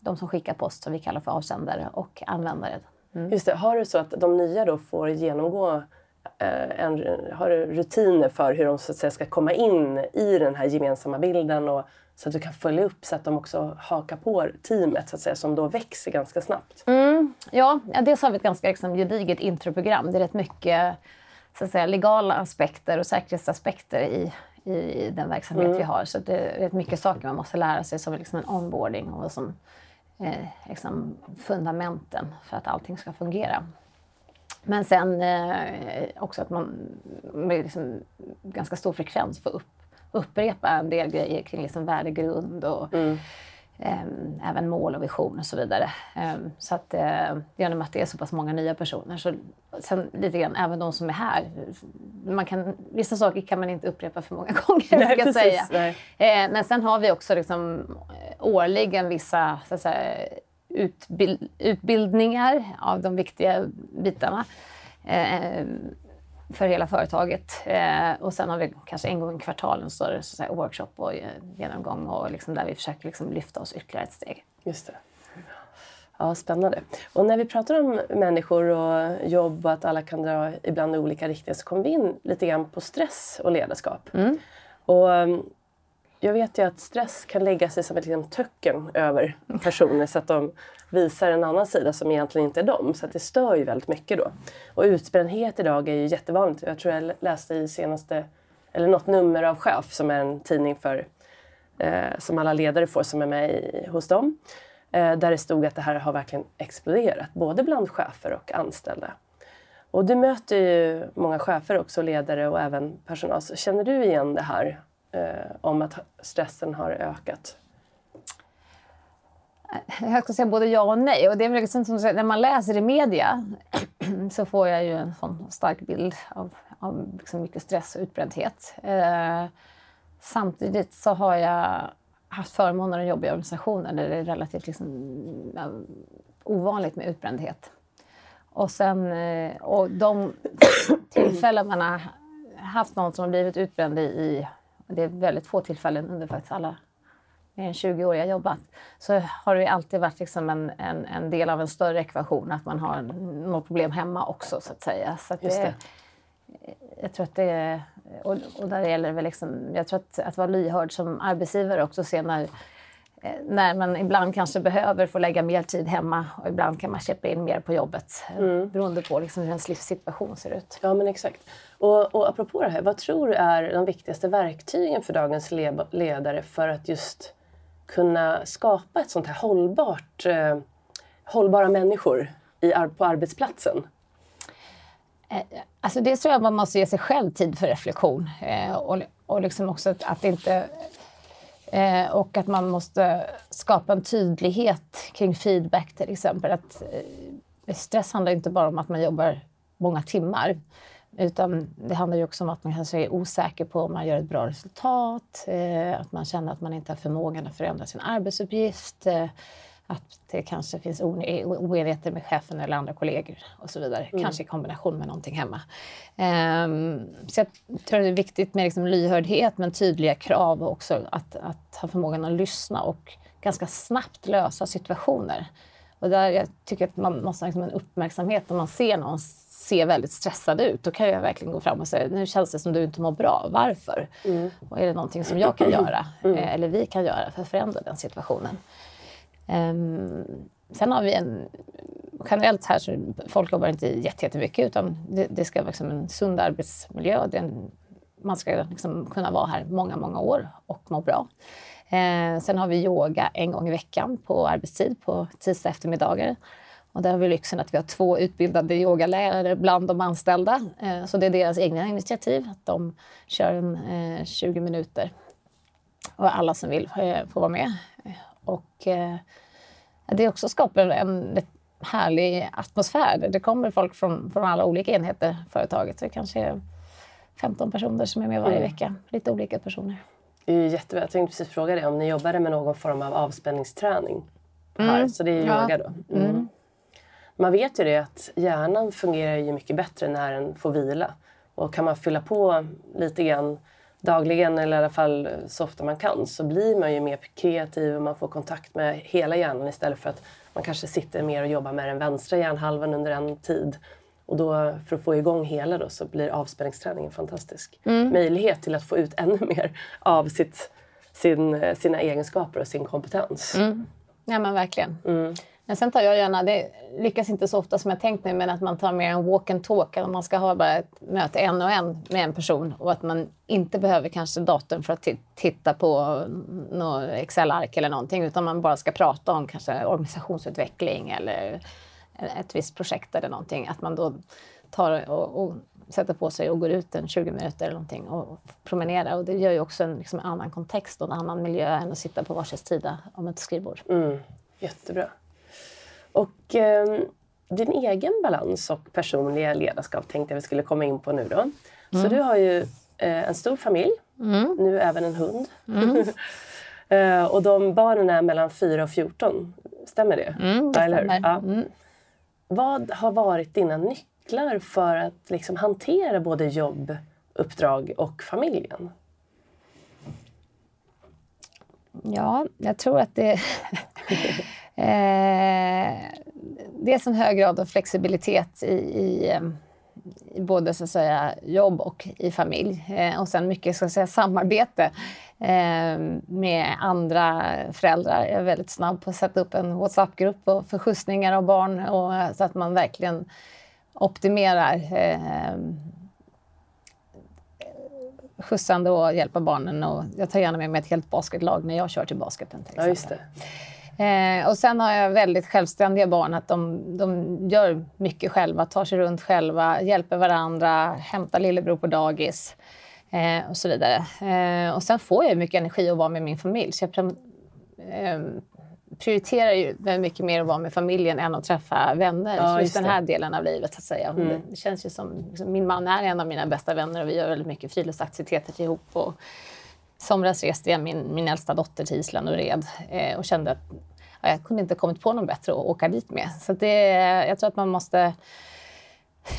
de som skickar post som vi kallar för avsändare och användare. Mm. Just det. Har du så att de nya då får genomgå eh, en, har rutiner för hur de så att säga, ska komma in i den här gemensamma bilden och så att du kan följa upp så att de också hakar på teamet så att säga, som då växer ganska snabbt? Mm, ja, dels har vi ett ganska liksom, gediget introprogram. Det är rätt mycket så att säga, legala aspekter och säkerhetsaspekter i, i den verksamhet mm. vi har. Så det är rätt mycket saker man måste lära sig som liksom en onboarding och som eh, liksom fundamenten för att allting ska fungera. Men sen eh, också att man med liksom ganska stor frekvens får upp, upprepa en del grejer kring liksom värdegrund och mm. eh, även mål och vision och så vidare. Eh, så att eh, genom att det är så pass många nya personer så sen lite grann även de som är här. Man kan, vissa saker kan man inte upprepa för många gånger. Nej, precis, säga. Eh, men sen har vi också liksom, eh, årligen vissa så att säga, utbild, utbildningar av de viktiga bitarna eh, för hela företaget. Eh, och sen har vi kanske en gång i kvartalen så det så att workshop och eh, genomgång och liksom där vi försöker liksom lyfta oss ytterligare ett steg. Just det. Ja, spännande. Och när vi pratar om människor och jobb och att alla kan dra ibland i olika riktningar så kommer vi in lite grann på stress och ledarskap. Mm. Och jag vet ju att stress kan lägga sig som ett liksom töcken över personer så att de visar en annan sida som egentligen inte är dem. Så att det stör ju väldigt mycket då. Och utbrändhet idag är ju jättevanligt. Jag tror jag läste i senaste, eller något nummer av Chef som är en tidning för, eh, som alla ledare får som är med i, hos dem. Eh, där det stod att det här har verkligen exploderat, både bland chefer och anställda. Och du möter ju många chefer också, ledare och även personal. Så känner du igen det här Eh, om att stressen har ökat? Jag ska säga både ja och nej. Och det är liksom som när man läser i media så får jag ju en sån stark bild av, av liksom mycket stress och utbrändhet. Eh, samtidigt så har jag haft förmånen att jobba i organisationer där det är relativt liksom, eh, ovanligt med utbrändhet. Och, sen, eh, och de tillfällen man har haft någon som har blivit utbränd i det är väldigt få tillfällen under faktiskt alla mer än 20 år jag jobbat, så har det alltid varit liksom en, en, en, del av en större ekvation att man har något problem hemma också så att säga. Så att det, det. Jag tror att det och, och där gäller det väl liksom, jag tror att, att vara lyhörd som arbetsgivare också se när, när man ibland kanske behöver få lägga mer tid hemma och ibland kan man köpa in mer på jobbet mm. beroende på liksom hur ens livssituation ser ut. Ja men exakt. Och, och apropå det här, vad tror du är de viktigaste verktygen för dagens ledare för att just kunna skapa ett sånt här hållbart, eh, hållbara människor i, på arbetsplatsen? Eh, alltså det tror jag man måste ge sig själv tid för reflektion eh, och, och liksom också att, att inte eh, och att man måste skapa en tydlighet kring feedback till exempel. Att, eh, stress handlar inte bara om att man jobbar många timmar utan det handlar ju också om att man kanske är osäker på om man gör ett bra resultat, eh, att man känner att man inte har förmågan att förändra sin arbetsuppgift, eh, att det kanske finns oenigheter med chefen eller andra kollegor och så vidare. Mm. Kanske i kombination med någonting hemma. Um, så jag tror det är viktigt med liksom lyhördhet men tydliga krav och också att, att ha förmågan att lyssna och ganska snabbt lösa situationer. Och där jag tycker att man måste ha liksom en uppmärksamhet när man ser någon ser väldigt stressad ut, då kan jag verkligen gå fram och säga nu känns det som du inte mår bra. Varför? Mm. Och är det någonting som jag kan göra mm. Eh, eller vi kan göra för att förändra den situationen? Um, sen har vi en... Generellt här så folk jobbar inte jättemycket utan det, det ska vara liksom en sund arbetsmiljö. En, man ska liksom kunna vara här många, många år och må bra. Eh, sen har vi yoga en gång i veckan på arbetstid på tisdag eftermiddagar. Och där har vi lyxen att vi har två utbildade yogalärare bland de anställda. Eh, så det är deras egna initiativ, att de kör en, eh, 20 minuter. Och alla som vill eh, får vara med. Och eh, det också skapar en härlig atmosfär. Det kommer folk från, från alla olika enheter i företaget. Så det kanske är 15 personer som är med varje Mm. vecka. Lite olika personer. Det är jättebra. Jag tänkte precis fråga dig om ni jobbade med någon form av avspänningsträning här. Mm. Så det är ju Ja. yoga då. Mm. Man vet ju det att hjärnan fungerar ju mycket bättre när den får vila. Och kan man fylla på lite grann dagligen eller i alla fall så ofta man kan så blir man ju mer kreativ och man får kontakt med hela hjärnan istället för att man kanske sitter mer och jobbar med den vänstra hjärnhalvan under en tid. Och då för att få igång hela då så blir avspänningsträningen fantastisk. Möjlighet till att få ut ännu mer av sitt, sin, sina egenskaper och sin kompetens. Ja men verkligen. Mm. Men sen tar jag gärna, det lyckas inte så ofta som jag tänkt mig, men att man tar mer en walk and talk. Att man ska ha bara ett möte en och en med en person och att man inte behöver kanske datorn för att titta på något Excel-ark eller någonting utan man bara ska prata om kanske organisationsutveckling eller ett visst projekt eller någonting. Att man då tar och, och sätter på sig och går ut en 20 minuter eller någonting och promenerar. Och det gör ju också en liksom, annan kontext och en annan miljö än att sitta på varsin sida om ett skrivbord. Mm, jättebra. Och eh, din egen balans och personliga ledarskap tänkte jag vi skulle komma in på nu då. Så du har ju eh, en stor familj, nu även en hund. eh, och de barnen är mellan 4 och 14, stämmer det? Mm, det stämmer. Ja. Mm. Vad har varit dina nycklar för att liksom hantera både jobb, uppdrag och familjen? Ja, jag tror att det... eh, dels en hög grad av flexibilitet i, i, eh, i både så att säga, jobb och i familj. Eh, och sen mycket så att säga, samarbete eh, med andra föräldrar. Jag är väldigt snabb på att sätta upp en WhatsApp-grupp för skjutsningar av barn och, eh, så att man verkligen optimerar eh, skjutsande och hjälpa barnen. Och jag tar gärna med mig ett helt basketlag när jag kör till basketen. Till Ja, just exempel. det. Eh, och sen har jag väldigt självständiga barn. Att de, de gör mycket själva, tar sig runt själva, hjälper varandra, hämtar lillebror på dagis eh, och så vidare. Eh, och sen får jag mycket energi att vara med min familj. Så jag prim- eh, prioriterar ju mycket mer att vara med familjen än att träffa vänner. Ja, just den det. här delen av livet. Att säga. Mm. Det, det känns ju som, liksom, min man är en av mina bästa vänner och vi gör väldigt mycket friluftsaktiviteter ihop. Och, somras reste jag min, min äldsta dotter till Island och red eh, och kände att ja, jag kunde inte kommit på någon bättre att åka dit med. Så det, jag tror att man måste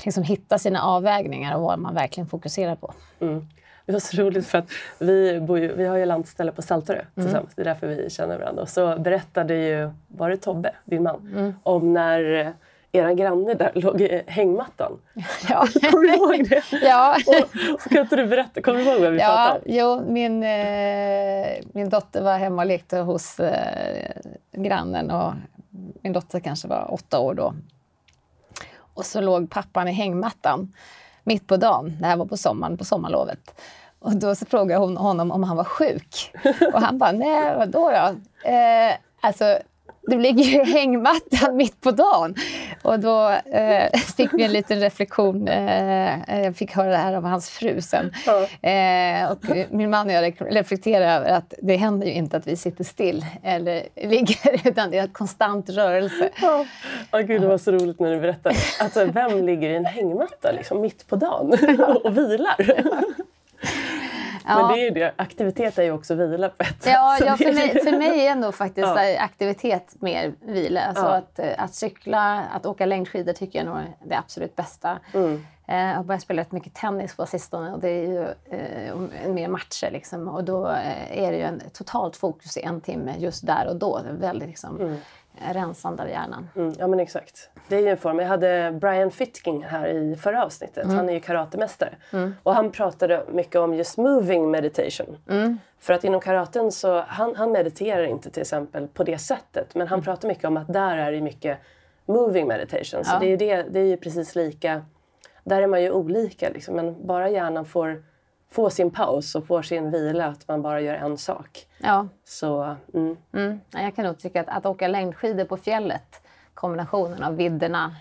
liksom hitta sina avvägningar och vad man verkligen fokuserar på. Mm. Det var så roligt för att vi, bor ju, vi har ju landställe på Saltörö tillsammans. Det är därför vi känner varandra. Och så berättade ju, var det Tobbe, din man, om när era granne där låg i hängmattan. Ja, Kommer du ihåg det? ja. Och, och kan inte du berätta? Kommer du ihåg vad vi Ja, pratade om? jo, min, eh, min dotter var hemma och lekte hos eh, grannen och min dotter kanske var åtta år då. Och så låg pappan i hängmattan mitt på dagen. Det här var på sommaren, på sommarlovet. Och då så frågade hon honom om han var sjuk. Och han bara, nej vadå då? Eh, alltså, du ligger ju i hängmattan mitt på dagen. Och då eh, fick vi en liten reflektion. Eh, jag fick höra det här av hans fru sen. Eh, och min man och jag reflekterar över att det händer ju inte att vi sitter still eller ligger, utan det är en konstant rörelse. Ja, oh, gud, det var så roligt när du berättade. Alltså, vem ligger i en hängmatta liksom, mitt på dagen och vilar? Men det är ju det. Aktivitet är ju också vila på ett sätt. Ja, för, mig, för mig är nog faktiskt aktivitet mer vila. Alltså att, eh, att cykla, att åka längdskidor tycker jag nog är det absolut bästa. Mm. Eh, Jag har börjat spela rätt mycket tennis på sistone och det är ju eh, mer matcher. Liksom. Och då eh, är det ju en totalt fokus i en timme just där och då. Väldigt liksom, Mm. Rensande av hjärnan. Mm, ja men exakt. Det är ju en form. Jag hade Brian Fitking här i förra avsnittet. Han är ju karatemästare. Och han pratade mycket om just moving meditation. För att inom karaten så, han, han mediterar inte till exempel på det sättet. Men han pratar mycket om att där är det mycket moving meditation. Så Ja. det, är ju det, det är ju precis lika. Där är man ju olika liksom. Men bara hjärnan får, får sin paus och får sin vila. Att man bara gör en sak. Ja, Så mm. mm. Ja, jag kan nog tycka att, att åka längdskidor på fjället, kombinationen av vidderna,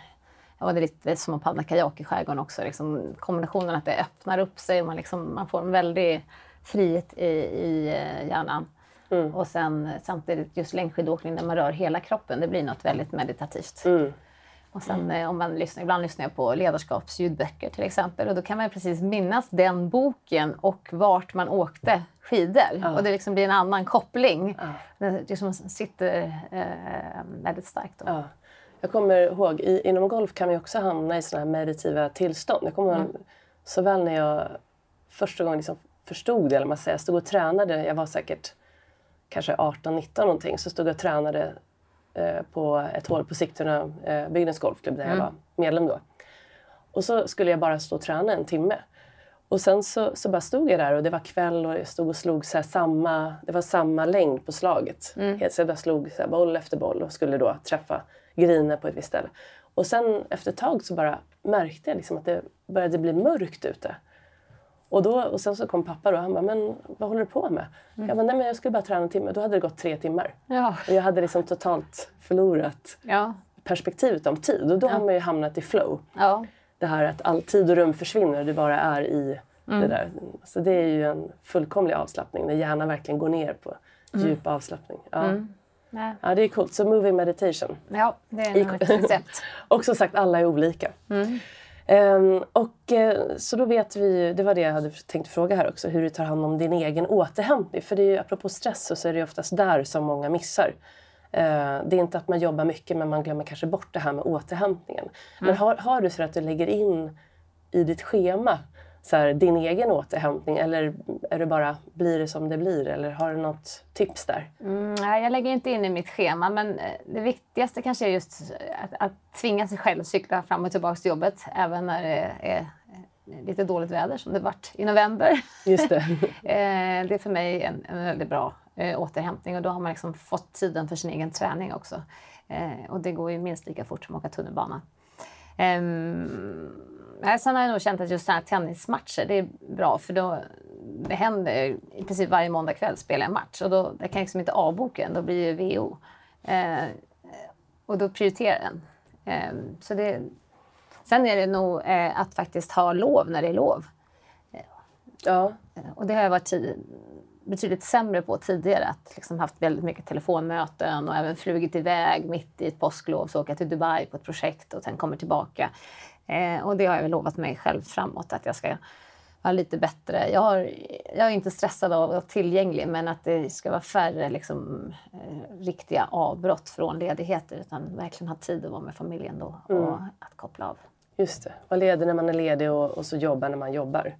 ja, det är lite som att paddla kajak i skärgården också. Liksom, kombinationen att det öppnar upp sig och man, liksom, man får en väldig frihet i, i eh, hjärnan. Mm. Och sen samtidigt just längdskidåkning när man rör hela kroppen, det blir något väldigt meditativt. Mm. Och sen eh, om man lyssnar, ibland lyssnar jag på ledarskapsljudböcker till exempel och då kan man precis minnas den boken och vart man åkte skidor. Och det liksom blir en annan koppling. Det liksom sitter eh, väldigt starkt. Då. Ja. Jag kommer ihåg, i, inom golf kan man ju också hamna i sådana här meditativa tillstånd. Jag kommer ihåg såväl när jag första gången liksom förstod det, eller man säger, jag stod och tränade, jag var säkert kanske 18-19 någonting, så stod jag och tränade på ett hål på Sigtuna eh, bygdens golfklubb där jag var medlem då. Och så skulle jag bara stå och träna en timme. Och sen så, så bara stod jag där och det var kväll och jag stod och slog så här samma, det var samma längd på slaget. Helt, så jag bara slog så boll efter boll och skulle då träffa griner på ett visst ställe. Och sen efter ett tag så bara märkte jag liksom att det började bli mörkt ute. Och, då, och sen så kom pappa då han bara, men vad håller du på med? Jag bara, nej men jag skulle bara träna en timme. Då hade det gått tre timmar. Ja. Och jag hade liksom totalt förlorat Ja. perspektivet om tid. Och då har man ju hamnat i flow. Ja. Det här att all tid och rum försvinner och du bara är i det där. Så det är ju en fullkomlig avslappning när hjärnan verkligen går ner på djup avslappning. Ja. Nej. ja, det är coolt. Så moving meditation. ja, det är ett recept. Och som sagt, alla är olika. Ehm, och, eh, så då vet vi det var det jag hade tänkt fråga här också, hur du tar hand om din egen återhämtning. För det är ju, apropå stress så är det oftast där som många missar. Eh, det är inte att man jobbar mycket men man glömmer kanske bort det här med återhämtningen. Men har, har du så att du lägger in i ditt schema så här, din egen återhämtning eller är det bara blir det som det blir eller har du något tips där? Mm, nej, jag lägger inte in i mitt schema, men eh, det viktigaste kanske är just att, att tvinga sig själv att cykla fram och tillbaka till jobbet även när det är eh, lite dåligt väder som det varit i november. Just det. Eh, det är för mig en, en väldigt bra återhämtning och då har man liksom fått tiden för sin egen träning också. Och det går ju minst lika fort som att åka tunnelbana. Nej, sen har jag nog känt att just så här tennismatcher, det är bra för då det händer i princip varje måndag kväll spelar jag en match och då jag kan liksom inte avboka den, då blir det VO. Eh, och då prioriterar jag den. Eh, så det, sen är det nog eh, att faktiskt ha lov när det är lov. Ja, Och det har jag varit tid, betydligt sämre på tidigare. Att liksom haft väldigt mycket telefonmöten och även flugit iväg mitt i ett påsklov. Så åka till Dubai på ett projekt och sen kommer tillbaka. Eh, och det har jag lovat mig själv framåt att jag ska vara lite bättre. Jag, har, jag är inte stressad av att vara tillgänglig men att det ska vara färre liksom, eh, riktiga avbrott från ledigheter utan verkligen ha tid att vara med familjen då och att koppla av. just det. Vara ledig när man är ledig och, och så jobba när man jobbar.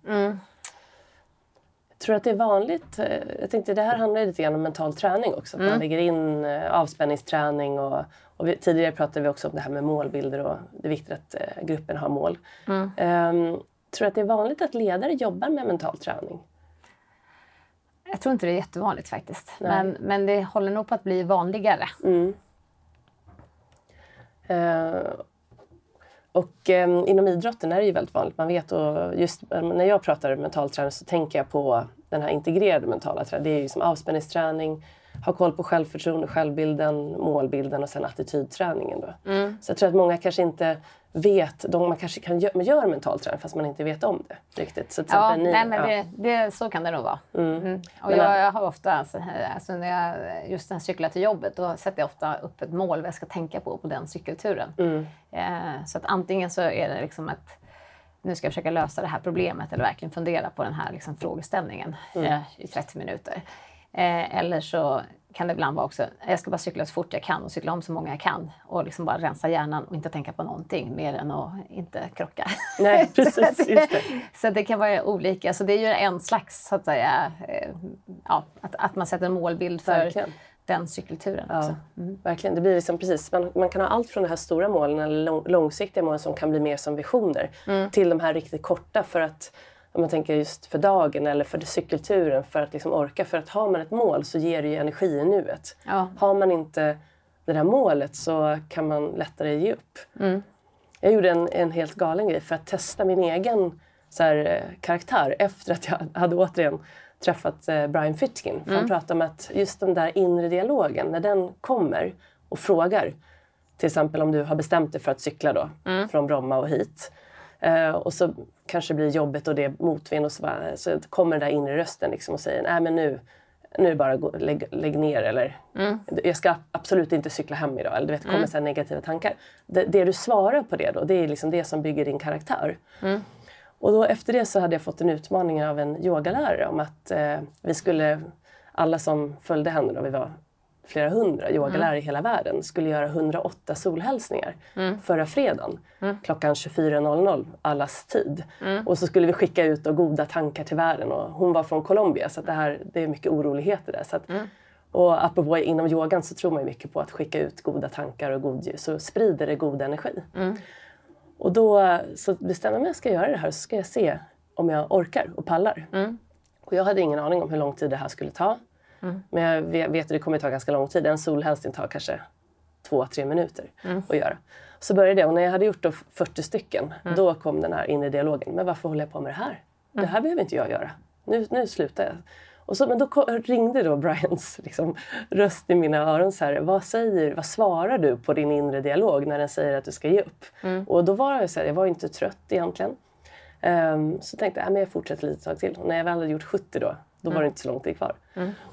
Tror du att det är vanligt? eh, Jag tänkte det här handlar ju lite grann om mental träning också. Att man lägger in eh, avspänningsträning och, och vi, tidigare pratade vi också om det här med målbilder och det är viktigt att eh, gruppen har mål. Ehm, tror du att det är vanligt att ledare jobbar med mental träning? Jag tror inte det är jättevanligt faktiskt. Nej. Men, men det håller nog på att bli vanligare. Eh, och eh, inom idrotten är det ju väldigt vanligt. Man vet och just eh, när jag pratar mental träning så tänker jag på den här integrerade mentala träningen. Det är ju som avspänningsträning, ha koll på självförtroende, självbilden, målbilden och sen attitydträningen. Då. Så jag tror att många kanske inte vet, de, man kanske kan man gör mental träning fast man inte vet om det riktigt. Så Ja, ni- nej, men ja. det, det, så kan det nog vara. Mm. Och Men, jag, jag har ofta, alltså, alltså, när jag just när jag cyklar till jobbet, då sätter jag ofta upp ett mål vad jag ska tänka på på den cykelturen. Mm. Eh, så att antingen så är det liksom att nu ska jag försöka lösa det här problemet eller verkligen fundera på den här liksom, frågeställningen Mm. eh, i 30 minuter. Eh, eller så kan det ibland vara också, jag ska bara cykla så fort jag kan och cykla om så många jag kan och liksom bara rensa hjärnan och inte tänka på någonting mer än att inte krocka. Nej, precis. så, det, så det kan vara olika. Så det är ju en slags, så att säga, eh, ja, att, att man sätter en målbild för Verkligen. den cykelturen. Ja, verkligen. Det blir liksom precis, man, man kan ha allt från de här stora målen eller lång, långsiktiga målen som kan bli mer som visioner till de här riktigt korta för att om man tänker just för dagen eller för cykelturen för att liksom orka. För att har man ett mål så ger det ju energi i nuet. Ja. Har man inte det här målet så kan man lättare ge upp. Jag gjorde en, en helt galen grej för att testa min egen så här, eh, karaktär efter att jag hade återigen träffat eh, Brian Fitkin. För Han pratade om att just den där inre dialogen, när den kommer och frågar till exempel om du har bestämt dig för att cykla då, från Bromma och hit. Eh, och så kanske det blir jobbigt och det motvind och så, bara, så kommer den där inre rösten liksom och säger nej men nu, nu bara gå, lägg, lägg ner eller Mm. jag ska absolut inte cykla hem idag. Eller du vet, det kommer Mm. så negativa tankar. Det, det du svarar på det då, det är liksom det som bygger din karaktär. Mm. Och då efter det så hade jag fått en utmaning av en yogalärare om att eh, vi skulle, alla som följde henne då, vi var flera hundra yogalärare i hela världen, skulle göra 108 solhälsningar förra fredagen klockan 24.00 allas tid. Och så skulle vi skicka ut goda tankar till världen. Och hon var från Colombia så det, här, det är mycket oroligheter där. Så att, Och apropå inom yogan så tror man ju mycket på att skicka ut goda tankar och god så sprider det god energi. Och då så bestämde jag mig att jag ska göra det här och så ska jag se om jag orkar och pallar. Och jag hade ingen aning om hur lång tid det här skulle ta. Men jag vet, att det kommer ta ganska lång tid. En solhälsning tar kanske två, tre minuter att göra. Så började jag och när jag hade gjort då 40 stycken, då kom den här inre dialogen. Men varför håller jag på med det här? Det här behöver inte jag göra. Nu, nu slutar jag. Och så, men då ringde då Brians liksom, röst i mina öron. Så här, vad, säger, vad svarar du på din inre dialog när den säger att du ska ge upp? Och då var jag så här, jag var inte trött egentligen. Ehm, så tänkte jag, "Ja, men jag fortsätter lite tag till. Och när jag väl hade gjort 70 då, då var det inte så lång tid kvar.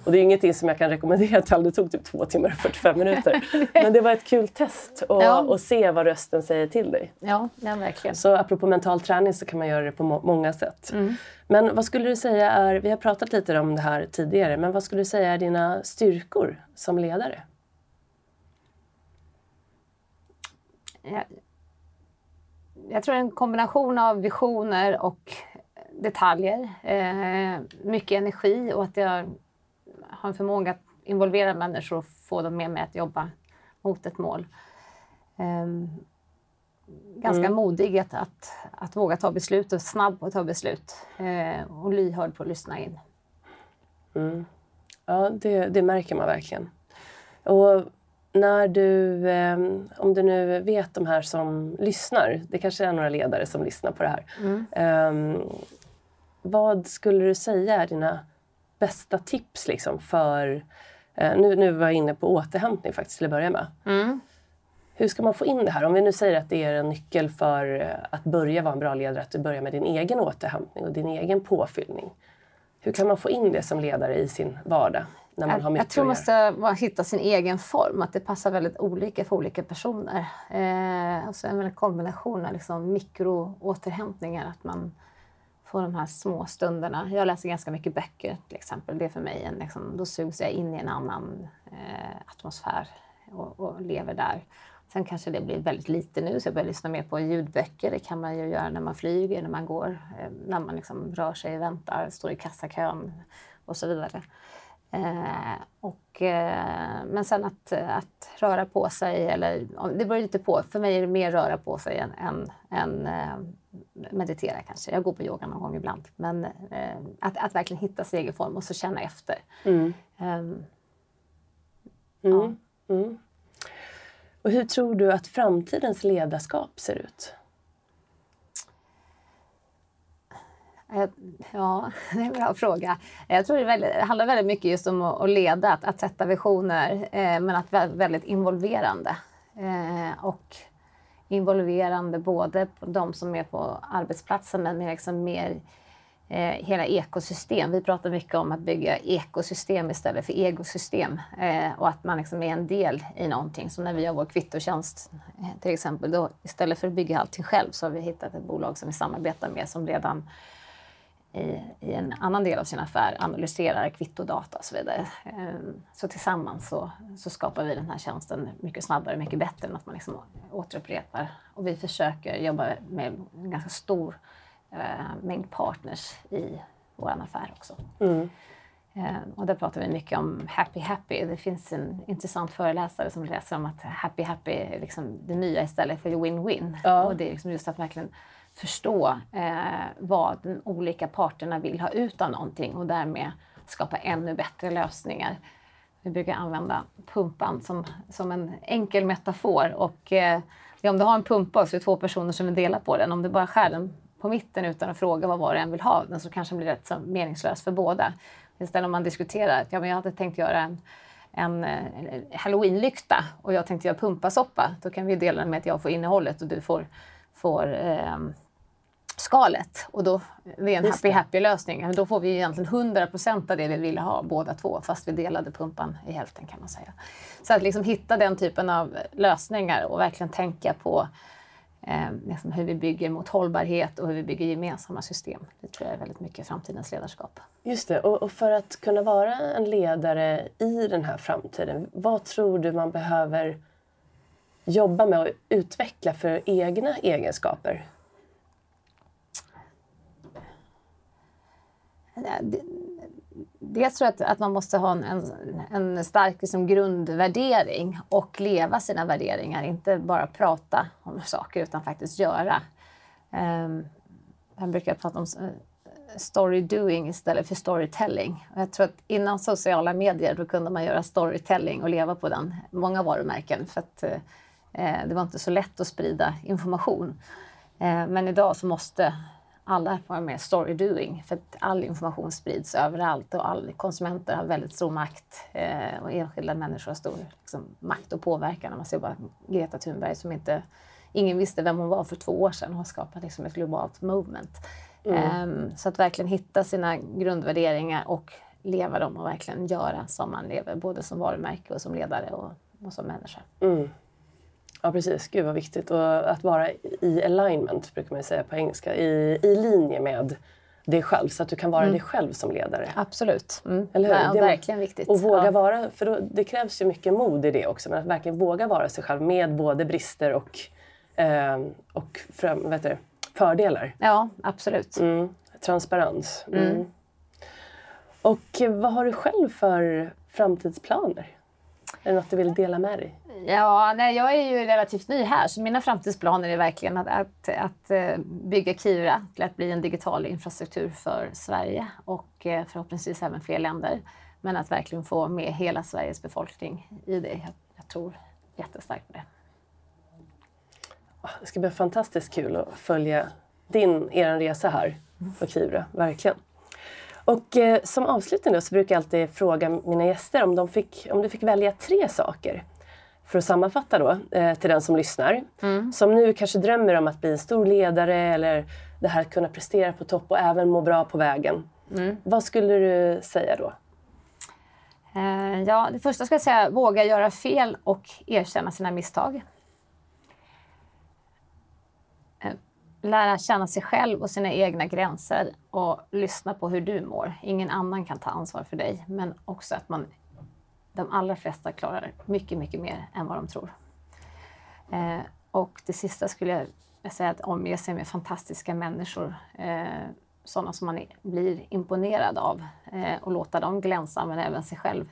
Och det är ingenting som jag kan rekommendera till alla. Det tog typ två timmar och 45 minuter. Men det var ett kul test att Ja. se vad rösten säger till dig. Ja, ja, verkligen. Så apropå mental träning så kan man göra det på må- många sätt. Men vad skulle du säga är, vi har pratat lite om det här tidigare, men vad skulle du säga är dina styrkor som ledare? Jag, jag tror en kombination av visioner och detaljer. Eh, mycket energi och att jag har en förmåga att involvera människor och få dem med mig att jobba mot ett mål. Eh, ganska modig att, att, att våga ta beslut och snabb på att ta beslut. Eh, och lyhörd på att lyssna in. Ja, det, det märker man verkligen. Och när du, eh, om du nu vet de här som lyssnar, det kanske är några ledare som lyssnar på det här. Eh, vad skulle du säga är dina bästa tips liksom för, eh, nu, nu var jag inne på återhämtning faktiskt till att börja med. Hur ska man få in det här? Om vi nu säger att det är en nyckel för eh, att börja vara en bra ledare, att du börjar med din egen återhämtning och din egen påfyllning. Hur kan man få in det som ledare i sin vardag? När man har Jag, mycket jag tror man måste hitta sin egen form, att det passar väldigt olika för olika personer. Eh, alltså en kombination av liksom mikroåterhämtningsåterhämtningar, att man få de här små stunderna. Jag läser ganska mycket böcker till exempel. Det är för mig en, liksom, då sugs jag in i en annan eh, atmosfär och, och lever där. Sen kanske det blir väldigt lite nu, så jag börjar lyssna mer på ljudböcker. Det kan man ju göra när man flyger, när man går, eh, när man liksom rör sig, väntar, står i kassakön och så vidare. Eh, och, eh, men sen att, att röra på sig, eller det beror lite på. För mig är det mer röra på sig än, än, än eh, meditera kanske. Jag går på yoga någon gång ibland. Men eh, att, att verkligen hitta sin egen form och så känna efter. Mm. Ehm, Mm. Mm. Och hur tror du att framtidens ledarskap ser ut? Eh, Ja, det är en bra fråga. Jag tror det, väldigt, det handlar väldigt mycket just om att, att leda, att, att sätta visioner, eh, men att vara väldigt involverande. Eh, och involverande både de som är på arbetsplatsen, men liksom mer eh, hela ekosystem. Vi pratar mycket om att bygga ekosystem istället för egosystem eh, och att man liksom är en del i någonting. Som när vi gör vår kvittotjänst eh, till exempel, då istället för att bygga allting själv så har vi hittat ett bolag som vi samarbetar med som redan i, i en annan del av sin affär analyserar kvittodata och så vidare. Ehm, Så tillsammans så, så skapar vi den här tjänsten mycket snabbare, mycket bättre än att man liksom återupprepar. Och vi försöker jobba med en ganska stor eh, mängd partners i vår affär också. Eh, och där pratar vi mycket om happy happy. Det finns en intressant föreläsare som läser om att happy happy är liksom det nya istället för win-win. Ja. Och det är liksom just att verkligen förstå eh, vad de olika parterna vill ha ut av någonting och därmed skapa ännu bättre lösningar. Vi brukar använda pumpan som, som en enkel metafor. Och, eh, om du har en pumpa så är det två personer som vill dela på den. Om du bara skär den på mitten utan att fråga vad var och en vill ha den så kanske den blir rätt så meningslös för båda. Istället om man diskuterar att ja, men jag hade tänkt göra en, en, eh, halloweenlykta och jag tänkte göra pumpasoppa. Då kan vi dela den med att jag får innehållet och du får, får eh, skalet och då det är en happy happy lösning. Då får vi egentligen 100 procent av det vi ville ha båda två fast vi delade pumpan i hälften kan man säga. Så att liksom hitta den typen av lösningar och verkligen tänka på eh, liksom hur vi bygger mot hållbarhet och hur vi bygger gemensamma system. Det tror jag är väldigt mycket framtidens ledarskap. Just det, och, och för att kunna vara en ledare i den här framtiden, vad tror du man behöver jobba med och utveckla för egna egenskaper? Dels tror jag att, att man måste ha en, en, en stark liksom, grundvärdering och leva sina värderingar. Inte bara prata om saker utan faktiskt göra. Um, jag brukar prata om eh, story doing istället för storytelling. Och jag tror att innan sociala medier då kunde man göra storytelling och leva på den. Många varumärken. För att, uh, det var inte så lätt att sprida information. Uh, men idag så måste alla vara med story doing för att all information sprids överallt och all konsumenter har väldigt stor makt eh, och enskilda människor har stor liksom, makt och påverkan. Man ser bara Greta Thunberg som inte ingen visste vem hon var för två år sedan och har skapat liksom, ett globalt movement. Mm. Um, så att verkligen hitta sina grundvärderingar och leva dem och verkligen göra som man lever, både som varumärke och som ledare och, och som människa. Mm. Ja precis, gud vad viktigt. Och att vara i alignment brukar man säga på engelska, i, i linje med dig själv så att du kan vara mm. dig själv som ledare. Absolut. Mm. Eller hur? Ja, det är verkligen viktigt. Och våga ja. vara, för då, det krävs ju mycket mod i det också, men att verkligen våga vara sig själv med både brister och, eh, och fram, vet du, fördelar. Ja, absolut. Mm. Transparens. Mm. Mm. Och vad har du själv för framtidsplaner? Är det något du vill dela med dig? Ja, nej, jag är ju relativt ny här så mina framtidsplaner är verkligen att, att, att eh, bygga Kivra till att bli en digital infrastruktur för Sverige och eh, förhoppningsvis även fler länder. Men att verkligen få med hela Sveriges befolkning i det. Jag, jag tror jättestarkt på det. Det ska bli fantastiskt kul att följa din, er resa här på Kivra, verkligen. Och eh, som avslutning då så brukar jag alltid fråga mina gäster om, de fick, om du fick välja tre saker för att sammanfatta då eh, till den som lyssnar. Mm. Som nu kanske drömmer om att bli en stor ledare eller det här att kunna prestera på topp och även må bra på vägen. Mm. Vad skulle du säga då? Eh, ja, det första ska jag säga, våga göra fel och erkänna sina misstag. Eh, lära känna sig själv och sina egna gränser och lyssna på hur du mår. Ingen annan kan ta ansvar för dig, men också att man de allra flesta klarar mycket, mycket mer än vad de tror. Eh, och det sista skulle jag säga att omge sig med fantastiska människor. Eh, sådana som man blir imponerad av eh, och låta dem glänsa men även sig själv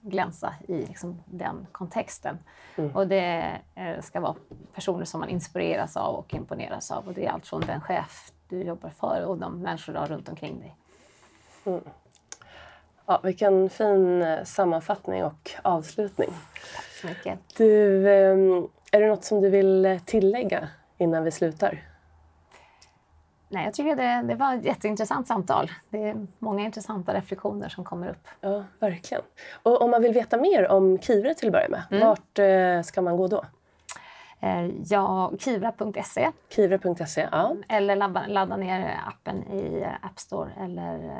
glänsa i liksom, den kontexten. Mm. Och det eh, ska vara personer som man inspireras av och imponeras av och det är allt från den chef du jobbar för och de människor du har runt omkring dig. Mm. Ja, vilken fin eh, sammanfattning och avslutning. Tack så mycket. Du, ehm, är det något som du vill eh, tillägga innan vi slutar? Nej, jag tycker det, det var ett jätteintressant samtal. Det är många intressanta reflektioner som kommer upp. Ja, verkligen. Och om man vill veta mer om Kivre till att börja med, mm. vart eh, ska man gå då? Ja, kivra.se. Kivra.se, ja. Eller ladda, ladda ner appen i App Store eller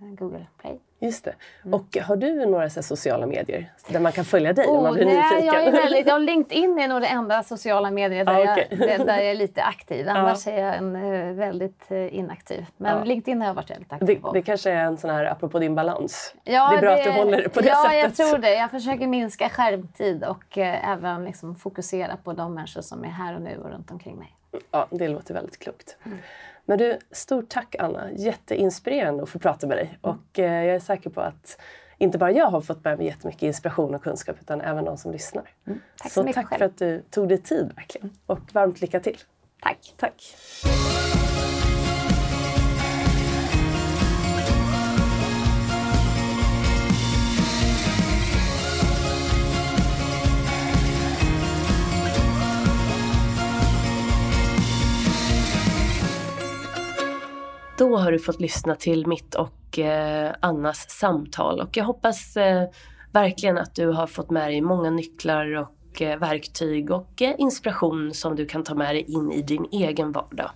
Google Play. Just det. Mm. Och har du några så sociala medier där man kan följa dig oh, om man blir nej, nyfiken? Jag är väldigt, ja, LinkedIn är nog det enda sociala medier där, ah, okay. jag, där jag är lite aktiv. Annars ah. är jag en, eh, väldigt eh, inaktiv. Men ah. LinkedIn har jag varit väldigt aktiv det, på. Det kanske är en sån här, apropå din balans. Ja, det är bra det, att du håller det på det ja, sättet. Ja, jag tror det. Jag försöker minska skärmtid och eh, även liksom fokusera på de människor som är här och nu och runt omkring mig. Ja, det låter väldigt klokt. Mm. Men du, stort tack Anna. Jätteinspirerande att få prata med dig. Mm. Och eh, jag är säker på att inte bara jag har fått med mig jättemycket inspiration och kunskap utan även de som lyssnar. Mm. Tack så, så tack själv. för att du tog dig tid verkligen. Och varmt lycka till. Tack. Tack. Då har du fått lyssna till mitt och eh, Annas samtal och jag hoppas eh, verkligen att du har fått med dig många nycklar och eh, verktyg och inspiration som du kan ta med dig in i din egen vardag.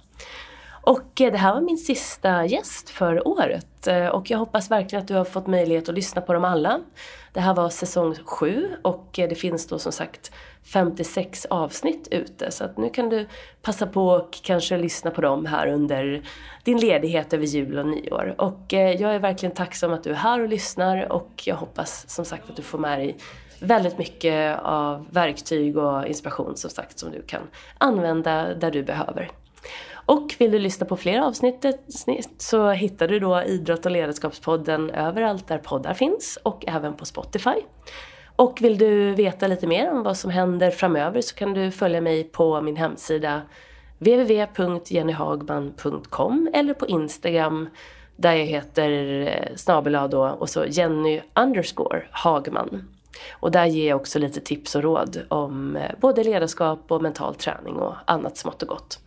Och eh, det här var min sista gäst för året eh, och jag hoppas verkligen att du har fått möjlighet att lyssna på dem alla. Det här var säsong 7 och eh, det finns då som sagt 56 avsnitt ute så att nu kan du passa på och kanske lyssna på dem här under din ledighet över jul och nyår. Och jag är verkligen tacksam att du är här och lyssnar och jag hoppas som sagt att du får med dig väldigt mycket av verktyg och inspiration som sagt som du kan använda där du behöver. Och vill du lyssna på fler avsnitt så hittar du då Idrott och ledarskapspodden överallt där poddar finns och även på Spotify. Och vill du veta lite mer om vad som händer framöver så kan du följa mig på min hemsida www.jennyhagman.com eller på Instagram där jag heter snabela snabel då och så Jenny underscore Hagman. Och där ger jag också lite tips och råd om eh, både ledarskap och mental träning och annat smått och gott.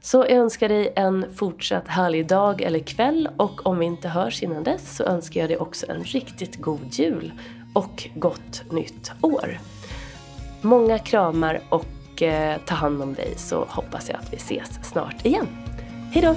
Så jag önskar dig en fortsatt härlig dag eller kväll och om vi inte hörs innan dess så önskar jag dig också en riktigt god jul och gott nytt år. Många kramar och eh, ta hand om dig så hoppas jag att vi ses snart igen. Hejdå!